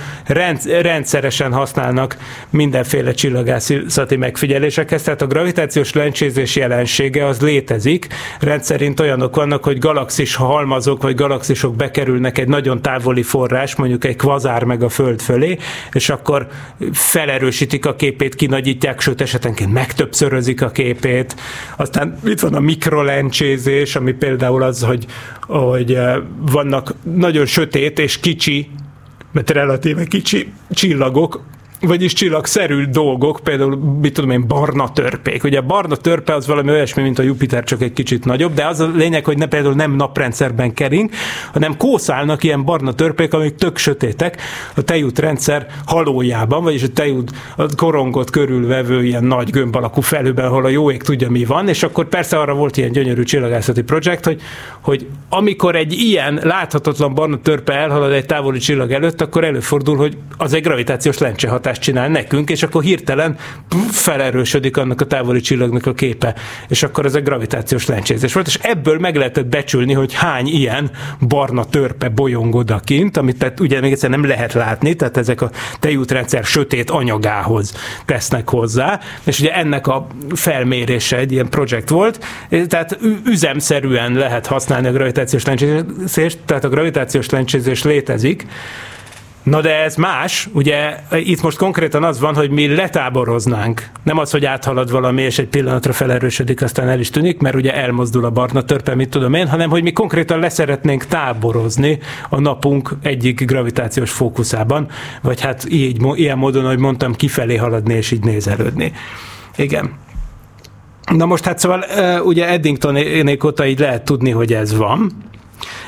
rendszeresen használnak mindenféle csillagászati megfigyelésekhez, tehát a gravitációs lencsézés jelensége az létezik, rendszerint olyanok vannak, hogy galaxis halmazok vagy galaxisok bekerülnek egy nagyon távoli távoli forrás, mondjuk egy kvazár meg a Föld fölé, és akkor felerősítik a képét, kinagyítják, sőt esetenként megtöbbszörözik a képét. Aztán itt van a mikrolencsézés, ami például az, hogy, hogy eh, vannak nagyon sötét és kicsi mert relatíve kicsi csillagok, vagyis csillagszerű dolgok, például, mit tudom én, barna törpék. Ugye a barna törpe az valami olyasmi, mint a Jupiter, csak egy kicsit nagyobb, de az a lényeg, hogy ne például nem naprendszerben kering, hanem kószálnak ilyen barna törpék, amik tök sötétek a tejútrendszer halójában, vagyis a tejút a korongot körülvevő ilyen nagy gömb alakú felőben, ahol a jó ég tudja, mi van, és akkor persze arra volt ilyen gyönyörű csillagászati projekt, hogy, hogy amikor egy ilyen láthatatlan barna törpe elhalad egy távoli csillag előtt, akkor előfordul, hogy az egy gravitációs lencse hatás hatást csinál nekünk, és akkor hirtelen felerősödik annak a távoli csillagnak a képe, és akkor ez egy gravitációs lencsézés volt, és ebből meg lehetett becsülni, hogy hány ilyen barna törpe bolyong odakint, amit tehát ugye még egyszer nem lehet látni, tehát ezek a tejútrendszer sötét anyagához tesznek hozzá, és ugye ennek a felmérése egy ilyen projekt volt, tehát üzemszerűen lehet használni a gravitációs lencsézést, tehát a gravitációs lencsézés létezik, Na de ez más, ugye itt most konkrétan az van, hogy mi letáboroznánk. Nem az, hogy áthalad valami, és egy pillanatra felerősödik, aztán el is tűnik, mert ugye elmozdul a barna törpe, mit tudom én, hanem hogy mi konkrétan leszeretnénk táborozni a napunk egyik gravitációs fókuszában, vagy hát így, ilyen módon, hogy mondtam, kifelé haladni és így nézelődni. Igen. Na most hát szóval ugye Eddington óta így lehet tudni, hogy ez van,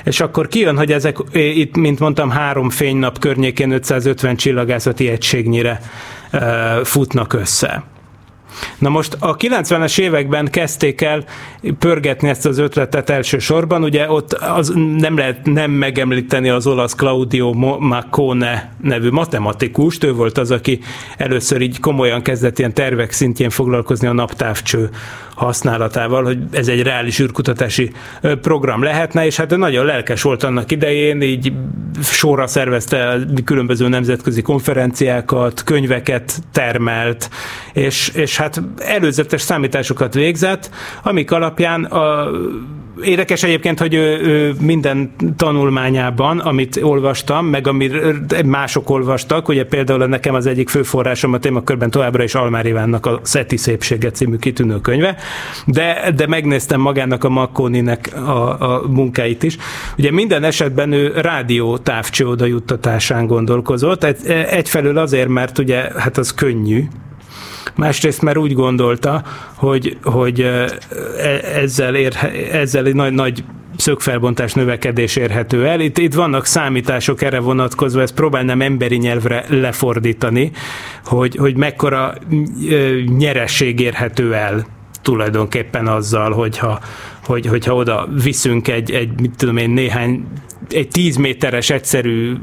és akkor kijön, hogy ezek itt, mint mondtam, három fénynap környékén 550 csillagászati egységnyire futnak össze. Na most a 90-es években kezdték el pörgetni ezt az ötletet elsősorban, ugye ott az nem lehet nem megemlíteni az olasz Claudio Maccone nevű matematikust, ő volt az, aki először így komolyan kezdett ilyen tervek szintjén foglalkozni a naptávcső használatával, hogy ez egy reális űrkutatási program lehetne, és hát nagyon lelkes volt annak idején, így sorra szervezte különböző nemzetközi konferenciákat, könyveket termelt, és, és hát előzetes számításokat végzett, amik alapján a Érdekes egyébként, hogy ő, ő minden tanulmányában, amit olvastam, meg amit mások olvastak, ugye például nekem az egyik főforrásom a témakörben továbbra is Almár Ivánnak a Szeti Szépsége című kitűnő könyve, de, de megnéztem magának a Makkoninek a, a munkáit is. Ugye minden esetben ő rádió távcső juttatásán gondolkozott, egy, egyfelől azért, mert ugye hát az könnyű, másrészt mert úgy gondolta, hogy, hogy e, ezzel, ér, ezzel egy nagy, nagy szögfelbontás növekedés érhető el. Itt, itt vannak számítások erre vonatkozva, ezt próbálnám emberi nyelvre lefordítani, hogy, hogy mekkora nyeresség érhető el tulajdonképpen azzal, hogyha, hogy, hogyha oda viszünk egy, egy, mit tudom én, néhány, egy 10 méteres egyszerű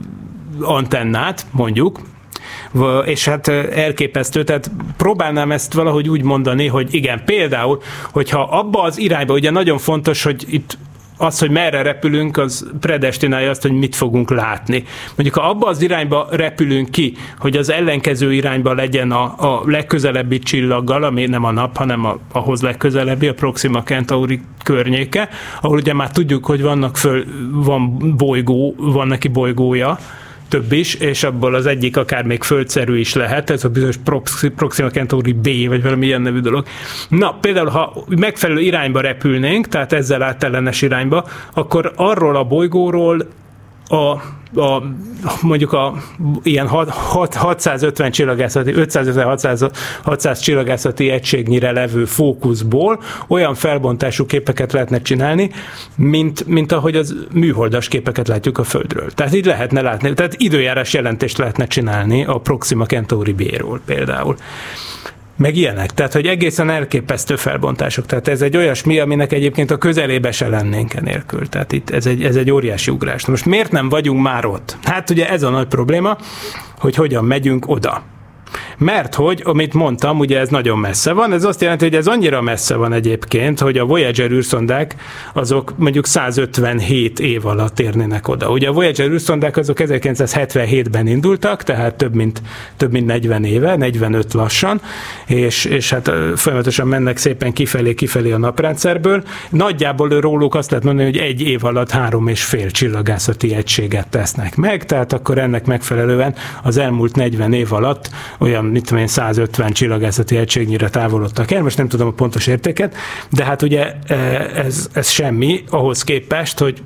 antennát, mondjuk, és hát elképesztő, tehát próbálnám ezt valahogy úgy mondani, hogy igen, például, hogyha abba az irányba, ugye nagyon fontos, hogy itt az, hogy merre repülünk, az predestinálja azt, hogy mit fogunk látni. Mondjuk, ha abba az irányba repülünk ki, hogy az ellenkező irányba legyen a, a legközelebbi csillaggal, ami nem a nap, hanem a, ahhoz legközelebbi, a Proxima Centauri környéke, ahol ugye már tudjuk, hogy vannak föl, van bolygó, van neki bolygója, több is, és abból az egyik akár még földszerű is lehet, ez a bizonyos Proxima Centauri B, vagy valami ilyen nevű dolog. Na, például, ha megfelelő irányba repülnénk, tehát ezzel áttellenes irányba, akkor arról a bolygóról a a, mondjuk a ilyen 6, 650 csillagászati, 550-600 600 csillagászati egységnyire levő fókuszból olyan felbontású képeket lehetne csinálni, mint, mint ahogy az műholdas képeket látjuk a Földről. Tehát így lehetne látni, tehát időjárás jelentést lehetne csinálni a Proxima Centauri B-ról például meg ilyenek. Tehát, hogy egészen elképesztő felbontások. Tehát ez egy olyasmi, aminek egyébként a közelébe se lennénk enélkül. Tehát itt ez egy, ez egy óriási ugrás. Most miért nem vagyunk már ott? Hát ugye ez a nagy probléma, hogy hogyan megyünk oda. Mert hogy, amit mondtam, ugye ez nagyon messze van, ez azt jelenti, hogy ez annyira messze van egyébként, hogy a Voyager űrszondák azok mondjuk 157 év alatt érnének oda. Ugye a Voyager űrszondák azok 1977-ben indultak, tehát több mint, több mint 40 éve, 45 lassan, és, és hát folyamatosan mennek szépen kifelé, kifelé a naprendszerből. Nagyjából róluk azt lehet mondani, hogy egy év alatt három és fél csillagászati egységet tesznek meg, tehát akkor ennek megfelelően az elmúlt 40 év alatt olyan, mit tudom én, 150 csillagászati egységnyire távolodtak el, most nem tudom a pontos értéket, de hát ugye e, ez, ez semmi ahhoz képest, hogy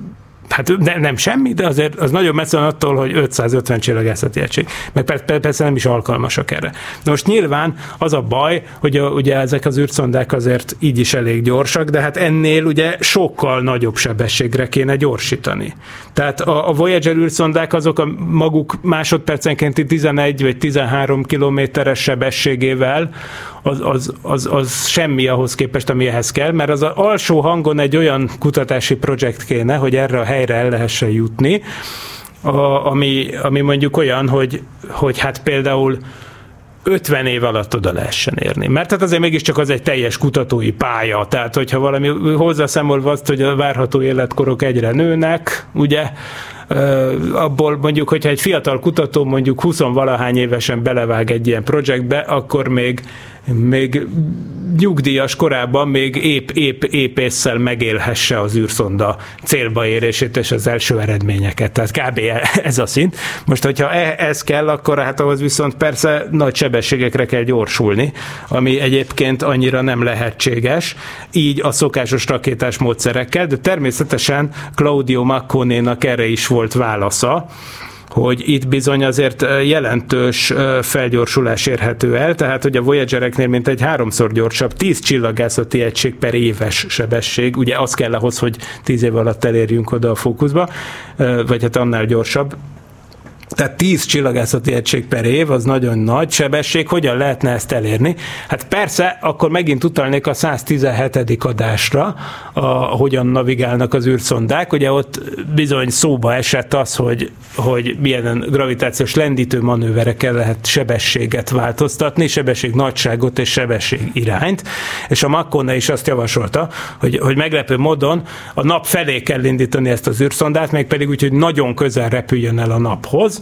hát ne, nem semmi, de azért az nagyon messze van attól, hogy 550 csillagászati egység. Meg persze, persze nem is alkalmasak erre. De most nyilván az a baj, hogy a, ugye ezek az űrszondák azért így is elég gyorsak, de hát ennél ugye sokkal nagyobb sebességre kéne gyorsítani. Tehát a, a Voyager űrszondák azok a maguk másodpercenkénti 11 vagy 13 kilométeres sebességével az, az, az, az semmi ahhoz képest, ami ehhez kell, mert az alsó hangon egy olyan kutatási projekt kéne, hogy erre a helyre el lehessen jutni, a, ami, ami mondjuk olyan, hogy, hogy hát például 50 év alatt oda lehessen érni. Mert hát azért mégiscsak az egy teljes kutatói pálya, tehát hogyha valami hozzászámolva azt, hogy a várható életkorok egyre nőnek, ugye, abból mondjuk, hogyha egy fiatal kutató mondjuk 20 valahány évesen belevág egy ilyen projektbe, akkor még még nyugdíjas korában még épp, épp, épp észszel megélhesse az űrszonda célba érését és az első eredményeket. Tehát kb. ez a szint. Most, hogyha e, ez kell, akkor hát ahhoz viszont persze nagy sebességekre kell gyorsulni, ami egyébként annyira nem lehetséges, így a szokásos rakétás módszerekkel, de természetesen Claudio Maccone-nak erre is volt válasza, hogy itt bizony azért jelentős felgyorsulás érhető el, tehát hogy a Voyagereknél mint egy háromszor gyorsabb, 10 csillagászati egység per éves sebesség, ugye az kell ahhoz, hogy 10 év alatt elérjünk oda a fókuszba, vagy hát annál gyorsabb, tehát 10 csillagászati egység per év, az nagyon nagy sebesség. Hogyan lehetne ezt elérni? Hát persze, akkor megint utalnék a 117. adásra, a, hogyan navigálnak az űrszondák. Ugye ott bizony szóba esett az, hogy, hogy milyen gravitációs lendítő manőverekkel lehet sebességet változtatni, sebesség nagyságot és sebesség irányt. És a Maccone is azt javasolta, hogy, hogy meglepő módon a nap felé kell indítani ezt az űrszondát, meg pedig úgy, hogy nagyon közel repüljön el a naphoz,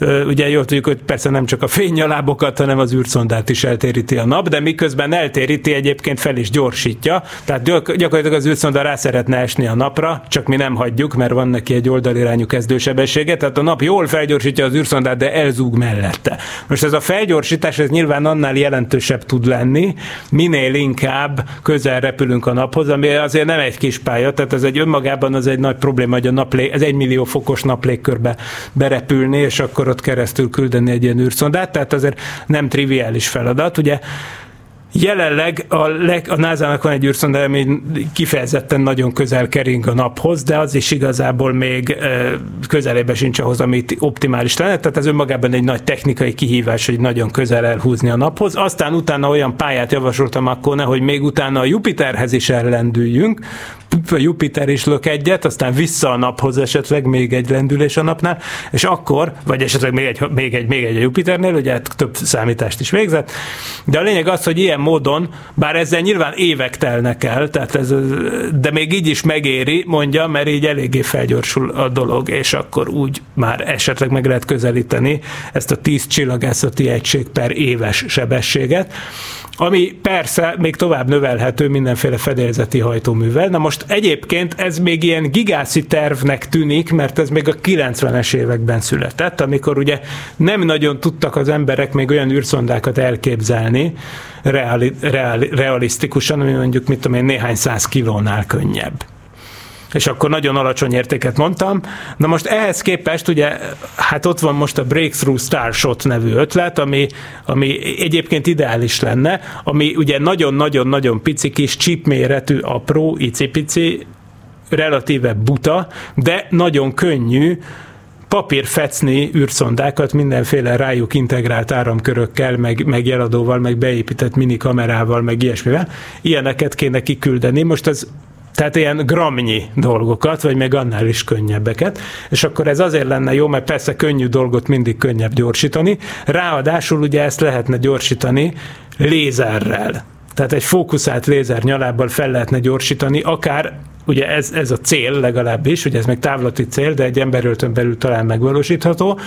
Ugye jól tudjuk, hogy persze nem csak a fénynyalábokat, hanem az űrszondát is eltéríti a nap, de miközben eltéríti, egyébként fel is gyorsítja. Tehát gyakorlatilag az űrszonda rá szeretne esni a napra, csak mi nem hagyjuk, mert van neki egy oldalirányú kezdősebessége, tehát a nap jól felgyorsítja az űrszondát, de elzúg mellette. Most ez a felgyorsítás, ez nyilván annál jelentősebb tud lenni, minél inkább közel repülünk a naphoz, ami azért nem egy kis pálya, tehát ez egy önmagában az egy nagy probléma, hogy a naplé, ez egy millió fokos naplégkörbe berepülni, és akkor ott keresztül küldeni egy ilyen űrszondát, tehát azért nem triviális feladat. Ugye Jelenleg a, leg, a NASA-nak van egy űrszonda, ami kifejezetten nagyon közel kering a naphoz, de az is igazából még közelébe sincs ahhoz, amit optimális lenne. Tehát ez önmagában egy nagy technikai kihívás, hogy nagyon közel elhúzni a naphoz. Aztán utána olyan pályát javasoltam akkor, hogy még utána a Jupiterhez is ellendüljünk, Jupiter is lök egyet, aztán vissza a naphoz esetleg még egy lendülés a napnál, és akkor, vagy esetleg még egy, még egy, még egy a Jupiternél, ugye hát több számítást is végzett, de a lényeg az, hogy ilyen módon, bár ezzel nyilván évek telnek el, tehát ez, de még így is megéri, mondja, mert így eléggé felgyorsul a dolog, és akkor úgy már esetleg meg lehet közelíteni ezt a 10 csillagászati egység per éves sebességet, ami persze még tovább növelhető mindenféle fedélzeti hajtóművel. Na most egyébként ez még ilyen gigászi tervnek tűnik, mert ez még a 90-es években született, amikor ugye nem nagyon tudtak az emberek még olyan űrszondákat elképzelni reali, reali, realisztikusan, ami mondjuk, mit tudom én, néhány száz kilónál könnyebb. És akkor nagyon alacsony értéket mondtam. Na most ehhez képest ugye, hát ott van most a Breakthrough Starshot nevű ötlet, ami, ami egyébként ideális lenne, ami ugye nagyon-nagyon-nagyon pici kis chip méretű, apró, icipici, relatíve buta, de nagyon könnyű papírfecni űrszondákat mindenféle rájuk integrált áramkörökkel, meg, meg jeladóval, meg beépített mini kamerával, meg ilyesmivel. Ilyeneket kéne kiküldeni. Most az tehát ilyen gramnyi dolgokat, vagy meg annál is könnyebbeket, és akkor ez azért lenne jó, mert persze könnyű dolgot mindig könnyebb gyorsítani, ráadásul ugye ezt lehetne gyorsítani lézerrel. Tehát egy fókuszált lézer nyalábbal fel lehetne gyorsítani, akár ugye ez, ez a cél legalábbis, ugye ez még távlati cél, de egy emberöltön belül talán megvalósítható,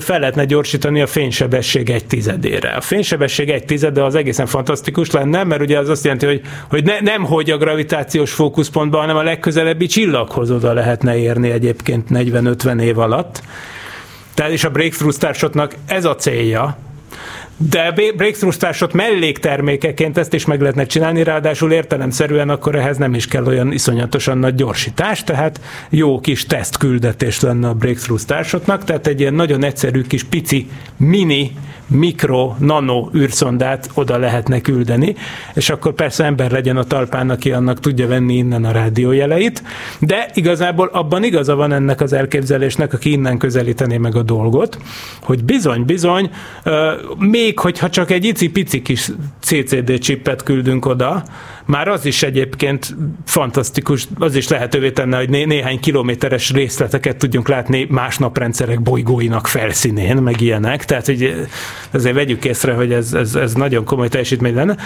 fel lehetne gyorsítani a fénysebesség egy tizedére. A fénysebesség egy tizede az egészen fantasztikus lenne, mert ugye az azt jelenti, hogy, hogy ne, nem hogy a gravitációs fókuszpontban, hanem a legközelebbi csillaghoz oda lehetne érni egyébként 40-50 év alatt. Tehát és a Breakthrough Starshotnak ez a célja, de Breakthrough Starshot melléktermékeként ezt is meg lehetne csinálni, ráadásul értelemszerűen akkor ehhez nem is kell olyan iszonyatosan nagy gyorsítás, tehát jó kis tesztküldetés lenne a Breakthrough Starshotnak, tehát egy ilyen nagyon egyszerű kis pici mini mikro, nano űrszondát oda lehetne küldeni, és akkor persze ember legyen a talpán, aki annak tudja venni innen a rádiójeleit, de igazából abban igaza van ennek az elképzelésnek, aki innen közelítené meg a dolgot, hogy bizony, bizony, még hogyha csak egy icipici kis CCD csippet küldünk oda, már az is egyébként fantasztikus, az is lehetővé tenne, hogy né- néhány kilométeres részleteket tudjunk látni más naprendszerek bolygóinak felszínén, meg ilyenek, tehát hogy azért vegyük észre, hogy ez, ez, ez nagyon komoly teljesítmény lenne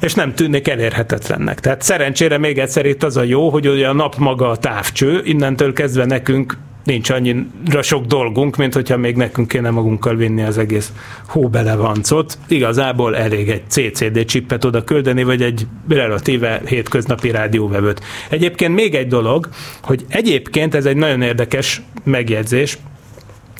és nem tűnik elérhetetlennek. Tehát szerencsére még egyszer itt az a jó, hogy ugye a nap maga a távcső, innentől kezdve nekünk nincs annyira sok dolgunk, mint hogyha még nekünk kéne magunkkal vinni az egész hóbelevancot. Igazából elég egy CCD csippet oda küldeni, vagy egy relatíve hétköznapi rádióvevőt. Egyébként még egy dolog, hogy egyébként ez egy nagyon érdekes megjegyzés,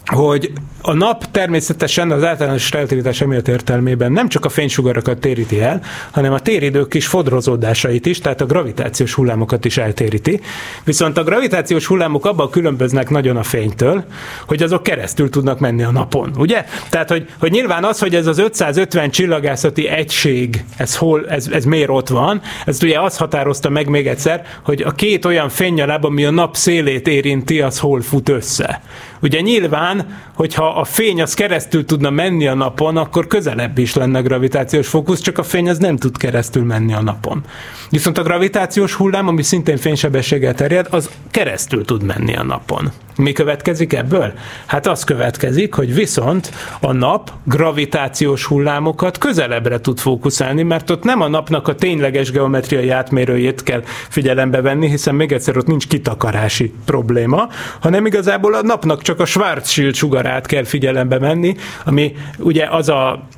hogy a nap természetesen az általános relativitás emiatt értelmében nem csak a fénysugarakat téríti el, hanem a téridők kis fodrozódásait is, tehát a gravitációs hullámokat is eltéríti. Viszont a gravitációs hullámok abban különböznek nagyon a fénytől, hogy azok keresztül tudnak menni a napon, ugye? Tehát, hogy, hogy nyilván az, hogy ez az 550 csillagászati egység, ez, hol, ez, ez miért ott van, ez ugye azt határozta meg még egyszer, hogy a két olyan fénynyaláb, ami a nap szélét érinti, az hol fut össze. Ugye nyilván, hogyha a fény az keresztül tudna menni a napon, akkor közelebb is lenne a gravitációs fókusz, csak a fény az nem tud keresztül menni a napon. Viszont a gravitációs hullám, ami szintén fénysebességgel terjed, az keresztül tud menni a napon. Mi következik ebből? Hát az következik, hogy viszont a nap gravitációs hullámokat közelebbre tud fókuszálni, mert ott nem a napnak a tényleges geometriai átmérőjét kell figyelembe venni, hiszen még egyszer ott nincs kitakarási probléma, hanem igazából a napnak csak a Schwarzschild sugarát kell figyelembe venni, ami ugye az a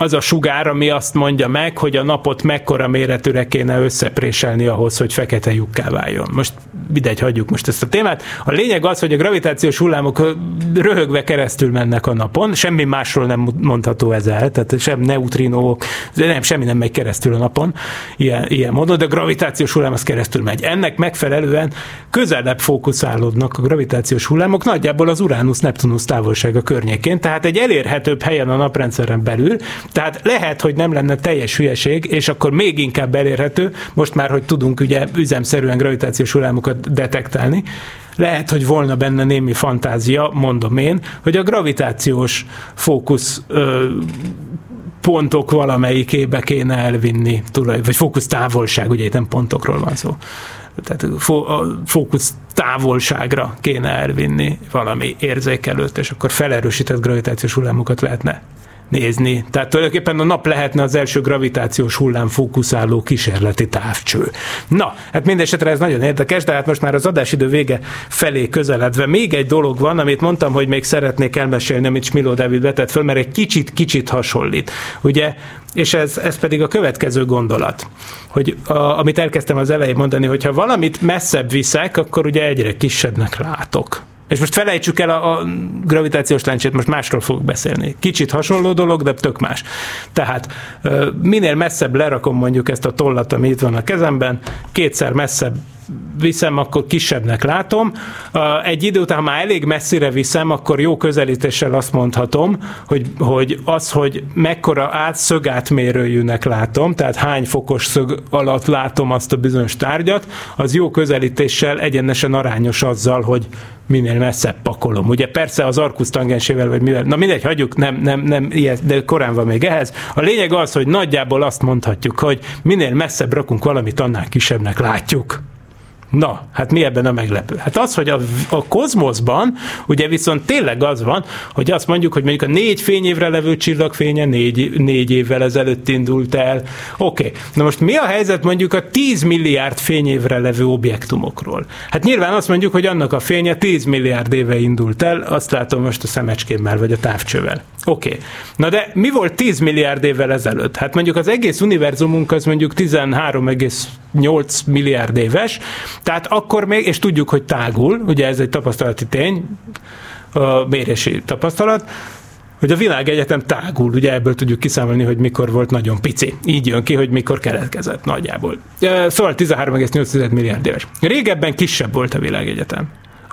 az a sugár, ami azt mondja meg, hogy a napot mekkora méretűre kéne összepréselni ahhoz, hogy fekete lyukká váljon. Most mindegy, hagyjuk most ezt a témát. A lényeg az, hogy a gravitációs hullámok röhögve keresztül mennek a napon, semmi másról nem mondható ez el, tehát sem neutrinók, nem, semmi nem megy keresztül a napon, ilyen, ilyen módon, de a gravitációs hullám az keresztül megy. Ennek megfelelően közelebb fókuszálódnak a gravitációs hullámok, nagyjából az Uránusz-Neptunusz távolsága környékén, tehát egy elérhetőbb helyen a naprendszeren belül, tehát lehet, hogy nem lenne teljes hülyeség, és akkor még inkább elérhető, most már, hogy tudunk ugye üzemszerűen gravitációs hullámokat detektálni, lehet, hogy volna benne némi fantázia, mondom én, hogy a gravitációs fókusz ö, pontok valamelyikébe kéne elvinni, vagy fókusz távolság, ugye itt nem pontokról van szó. Tehát a fókusz távolságra kéne elvinni valami érzékelőt, és akkor felerősített gravitációs hullámokat lehetne nézni. Tehát tulajdonképpen a nap lehetne az első gravitációs hullám fókuszáló kísérleti távcső. Na, hát mindesetre ez nagyon érdekes, de hát most már az adásidő vége felé közeledve még egy dolog van, amit mondtam, hogy még szeretnék elmesélni, amit Smiló David vetett föl, mert egy kicsit-kicsit hasonlít. Ugye, és ez, ez pedig a következő gondolat, hogy a, amit elkezdtem az elején mondani, hogy ha valamit messzebb viszek, akkor ugye egyre kisebbnek látok. És most felejtsük el a, a gravitációs lencsét, most másról fogok beszélni. Kicsit hasonló dolog, de tök más. Tehát minél messzebb lerakom mondjuk ezt a tollat, ami itt van a kezemben, kétszer messzebb viszem, akkor kisebbnek látom. Egy idő után, ha már elég messzire viszem, akkor jó közelítéssel azt mondhatom, hogy, hogy az, hogy mekkora át szögátmérőjűnek látom, tehát hány fokos szög alatt látom azt a bizonyos tárgyat, az jó közelítéssel egyenesen arányos azzal, hogy minél messzebb pakolom. Ugye persze az arkusz tangensével, vagy mivel, na mindegy, hagyjuk, nem, nem, nem ilyet, de korán van még ehhez. A lényeg az, hogy nagyjából azt mondhatjuk, hogy minél messzebb rakunk valamit, annál kisebbnek látjuk. Na, hát mi ebben a meglepő? Hát az, hogy a, a kozmoszban ugye viszont tényleg az van, hogy azt mondjuk, hogy mondjuk a négy fényévre levő csillagfénye négy, négy évvel ezelőtt indult el. Oké, okay. na most mi a helyzet mondjuk a 10 milliárd fényévre levő objektumokról? Hát nyilván azt mondjuk, hogy annak a fénye 10 milliárd éve indult el, azt látom most a szemecskémmel vagy a távcsővel. Oké, okay. na de mi volt 10 milliárd évvel ezelőtt? Hát mondjuk az egész univerzumunk az mondjuk 13,8 milliárd éves, tehát akkor még, és tudjuk, hogy tágul, ugye ez egy tapasztalati tény, a mérési tapasztalat, hogy a világegyetem tágul, ugye ebből tudjuk kiszámolni, hogy mikor volt nagyon pici. Így jön ki, hogy mikor keletkezett nagyjából. Szóval 13,8 milliárd éves. Régebben kisebb volt a világegyetem.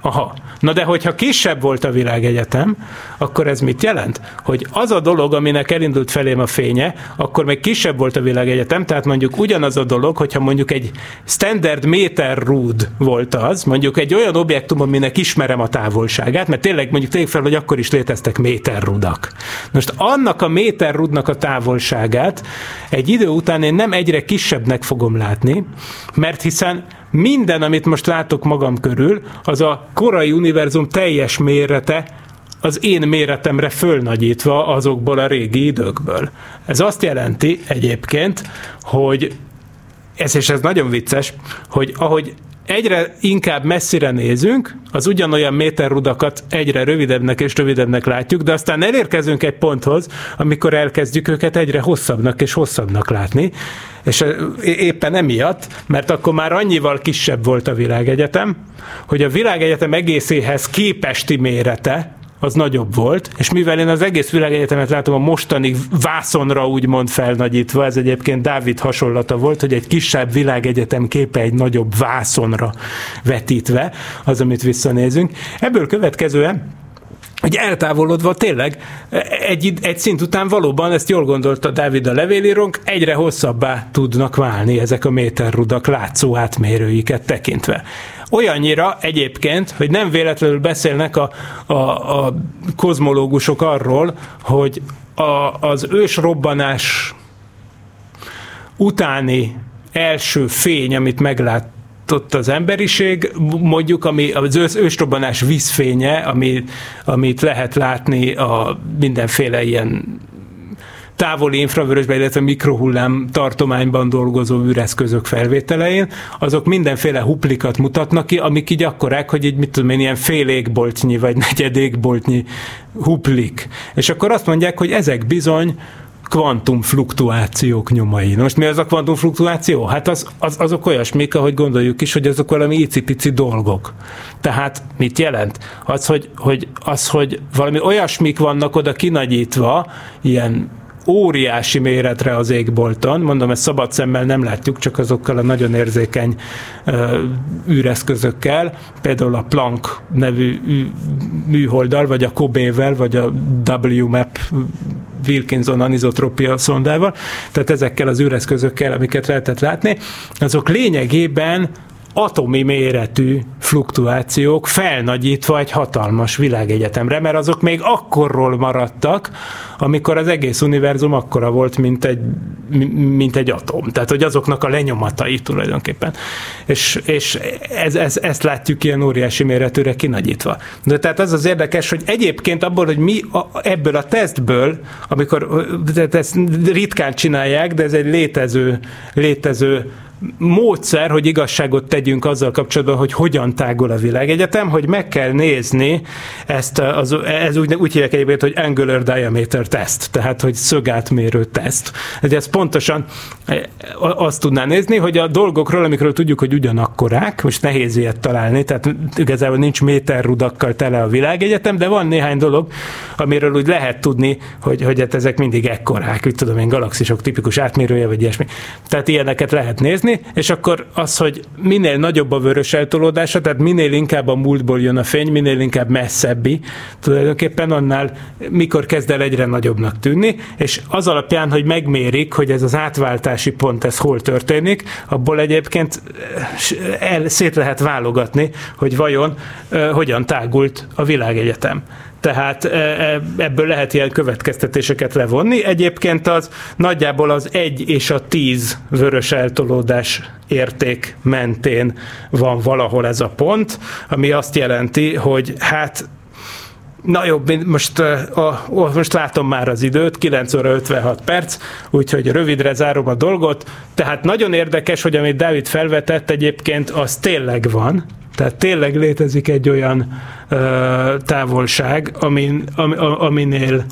Aha. Na de hogyha kisebb volt a világegyetem, akkor ez mit jelent? Hogy az a dolog, aminek elindult felém a fénye, akkor még kisebb volt a világegyetem, tehát mondjuk ugyanaz a dolog, hogyha mondjuk egy standard méter rúd volt az, mondjuk egy olyan objektum, aminek ismerem a távolságát, mert tényleg mondjuk tényleg fel, hogy akkor is léteztek méterrudak. Most annak a méterrudnak a távolságát egy idő után én nem egyre kisebbnek fogom látni, mert hiszen minden, amit most látok magam körül, az a korai univerzum teljes mérete az én méretemre fölnagyítva azokból a régi időkből. Ez azt jelenti egyébként, hogy ez és ez nagyon vicces, hogy ahogy egyre inkább messzire nézünk, az ugyanolyan méterrudakat egyre rövidebbnek és rövidebbnek látjuk, de aztán elérkezünk egy ponthoz, amikor elkezdjük őket egyre hosszabbnak és hosszabbnak látni, és éppen emiatt, mert akkor már annyival kisebb volt a világegyetem, hogy a világegyetem egészéhez képesti mérete, az nagyobb volt, és mivel én az egész világegyetemet látom a mostani vászonra úgymond felnagyítva, ez egyébként Dávid hasonlata volt, hogy egy kisebb világegyetem képe egy nagyobb vászonra vetítve, az, amit visszanézünk. Ebből következően hogy eltávolodva tényleg egy, egy szint után valóban, ezt jól gondolta Dávid a levélírónk, egyre hosszabbá tudnak válni ezek a méterrudak látszó átmérőiket tekintve. Olyannyira egyébként, hogy nem véletlenül beszélnek a, a, a kozmológusok arról, hogy a, az ősrobbanás utáni első fény, amit meglát ott az emberiség, mondjuk, ami az ős, ősrobbanás vízfénye, ami, amit lehet látni a mindenféle ilyen távoli infravörösben, illetve mikrohullám tartományban dolgozó űreszközök felvételein, azok mindenféle huplikat mutatnak ki, amik így akkorák, hogy így mit tudom én, ilyen fél égboltnyi vagy negyed égboltnyi huplik. És akkor azt mondják, hogy ezek bizony kvantumfluktuációk nyomai. most mi az a kvantumfluktuáció? Hát az, az, azok olyasmik, ahogy gondoljuk is, hogy azok valami icipici dolgok. Tehát mit jelent? Az, hogy, hogy, az, hogy valami olyasmik vannak oda kinagyítva, ilyen óriási méretre az égbolton. Mondom, ezt szabad szemmel nem látjuk, csak azokkal a nagyon érzékeny uh, űreszközökkel, például a Planck nevű műholddal, vagy a Kobe-vel, vagy a WMAP Wilkinson anizotropia szondával, tehát ezekkel az űreszközökkel, amiket lehetett látni, azok lényegében atomi méretű fluktuációk felnagyítva egy hatalmas világegyetemre, mert azok még akkorról maradtak, amikor az egész univerzum akkora volt, mint egy, mint egy atom. Tehát, hogy azoknak a lenyomatai tulajdonképpen. És, és ez, ez, ezt látjuk ilyen óriási méretűre kinagyítva. De tehát az az érdekes, hogy egyébként abból, hogy mi a, ebből a tesztből, amikor ezt ritkán csinálják, de ez egy létező, létező módszer, hogy igazságot tegyünk azzal kapcsolatban, hogy hogyan tágul a világegyetem, hogy meg kell nézni ezt, az, ez úgy, úgy hívják egyébként, hogy angular diameter test, tehát hogy szögátmérő teszt. Ez pontosan e, azt tudná nézni, hogy a dolgokról, amikről tudjuk, hogy ugyanakkorák, most nehéz ilyet találni, tehát igazából nincs méterrudakkal tele a világegyetem, de van néhány dolog, amiről úgy lehet tudni, hogy, hogy hát ezek mindig ekkorák, úgy tudom én, galaxisok tipikus átmérője, vagy ilyesmi. Tehát ilyeneket lehet nézni, lépni, és akkor az, hogy minél nagyobb a vörös eltolódása, tehát minél inkább a múltból jön a fény, minél inkább messzebbi, tulajdonképpen annál mikor kezd el egyre nagyobbnak tűnni, és az alapján, hogy megmérik, hogy ez az átváltási pont, ez hol történik, abból egyébként el, szét lehet válogatni, hogy vajon uh, hogyan tágult a világegyetem. Tehát ebből lehet ilyen következtetéseket levonni. Egyébként az nagyjából az egy és a tíz vörös eltolódás érték mentén van valahol ez a pont, ami azt jelenti, hogy hát Na jobb, most, most látom már az időt, 9 óra 56 perc, úgyhogy rövidre zárom a dolgot. Tehát nagyon érdekes, hogy amit Dávid felvetett egyébként, az tényleg van, tehát tényleg létezik egy olyan ö, távolság, amin, am, aminél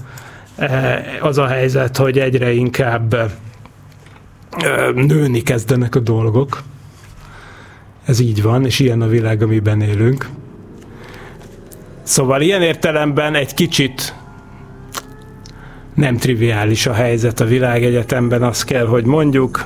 az a helyzet, hogy egyre inkább nőni kezdenek a dolgok. Ez így van, és ilyen a világ, amiben élünk. Szóval ilyen értelemben egy kicsit nem triviális a helyzet a világegyetemben, azt kell, hogy mondjuk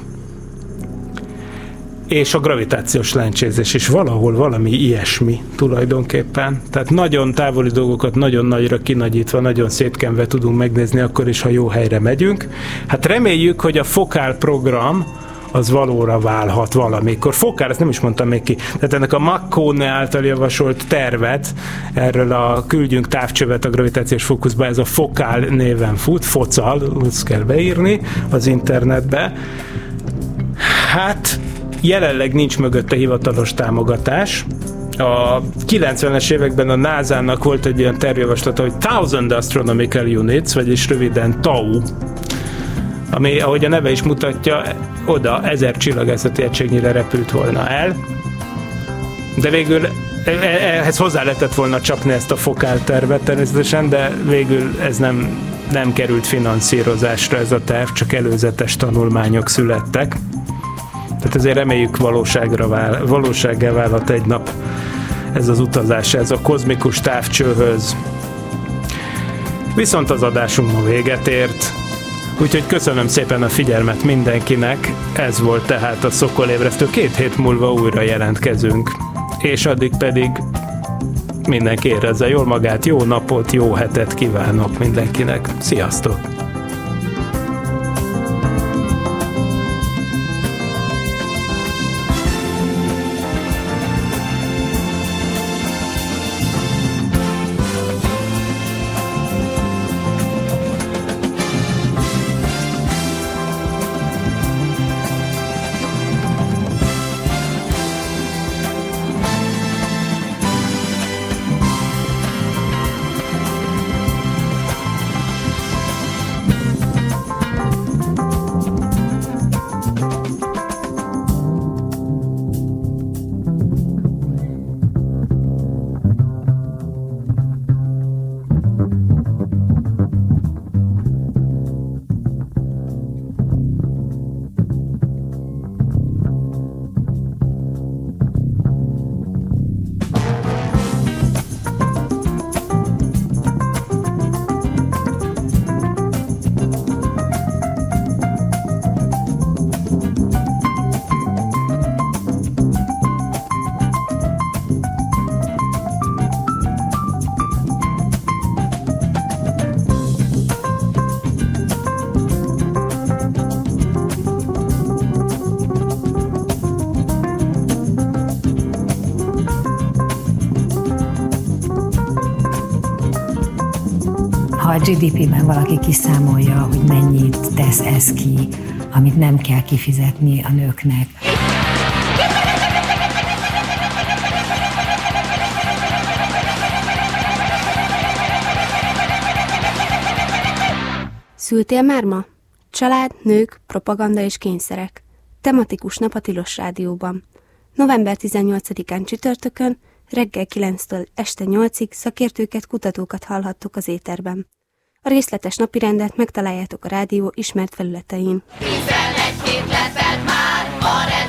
és a gravitációs lencsézés is valahol valami ilyesmi tulajdonképpen. Tehát nagyon távoli dolgokat nagyon nagyra kinagyítva, nagyon szétkenve tudunk megnézni akkor is, ha jó helyre megyünk. Hát reméljük, hogy a fokál program az valóra válhat valamikor. Fokál, ezt nem is mondtam még ki. Tehát ennek a Maccone által javasolt tervet, erről a küldjünk távcsövet a gravitációs fókuszba, ez a Fokál néven fut, focal, azt kell beírni az internetbe. Hát Jelenleg nincs mögötte hivatalos támogatás. A 90-es években a NASA-nak volt egy ilyen tervjavaslata, hogy Thousand Astronomical Units, vagyis röviden TAU, ami, ahogy a neve is mutatja, oda ezer csillagászati egységnyire repült volna el. De végül e, e, ehhez hozzá lehetett volna csapni ezt a fokáltervet természetesen, de végül ez nem, nem került finanszírozásra ez a terv, csak előzetes tanulmányok születtek. Tehát ezért reméljük valóságra vál, valósággá válhat egy nap ez az utazás, ez a kozmikus távcsőhöz. Viszont az adásunk ma véget ért, úgyhogy köszönöm szépen a figyelmet mindenkinek, ez volt tehát a Szokolébresztő, két hét múlva újra jelentkezünk, és addig pedig mindenki érezze jól magát, jó napot, jó hetet kívánok mindenkinek. Sziasztok! GDP-ben valaki kiszámolja, hogy mennyit tesz ez ki, amit nem kell kifizetni a nőknek. Szültél már ma? Család, nők, propaganda és kényszerek. Tematikus nap a Tilos Rádióban. November 18-án csütörtökön, reggel 9-től este 8-ig szakértőket, kutatókat hallhattuk az éterben. A részletes napirendet megtaláljátok a rádió ismert felületein. 11 hét már, a rendőr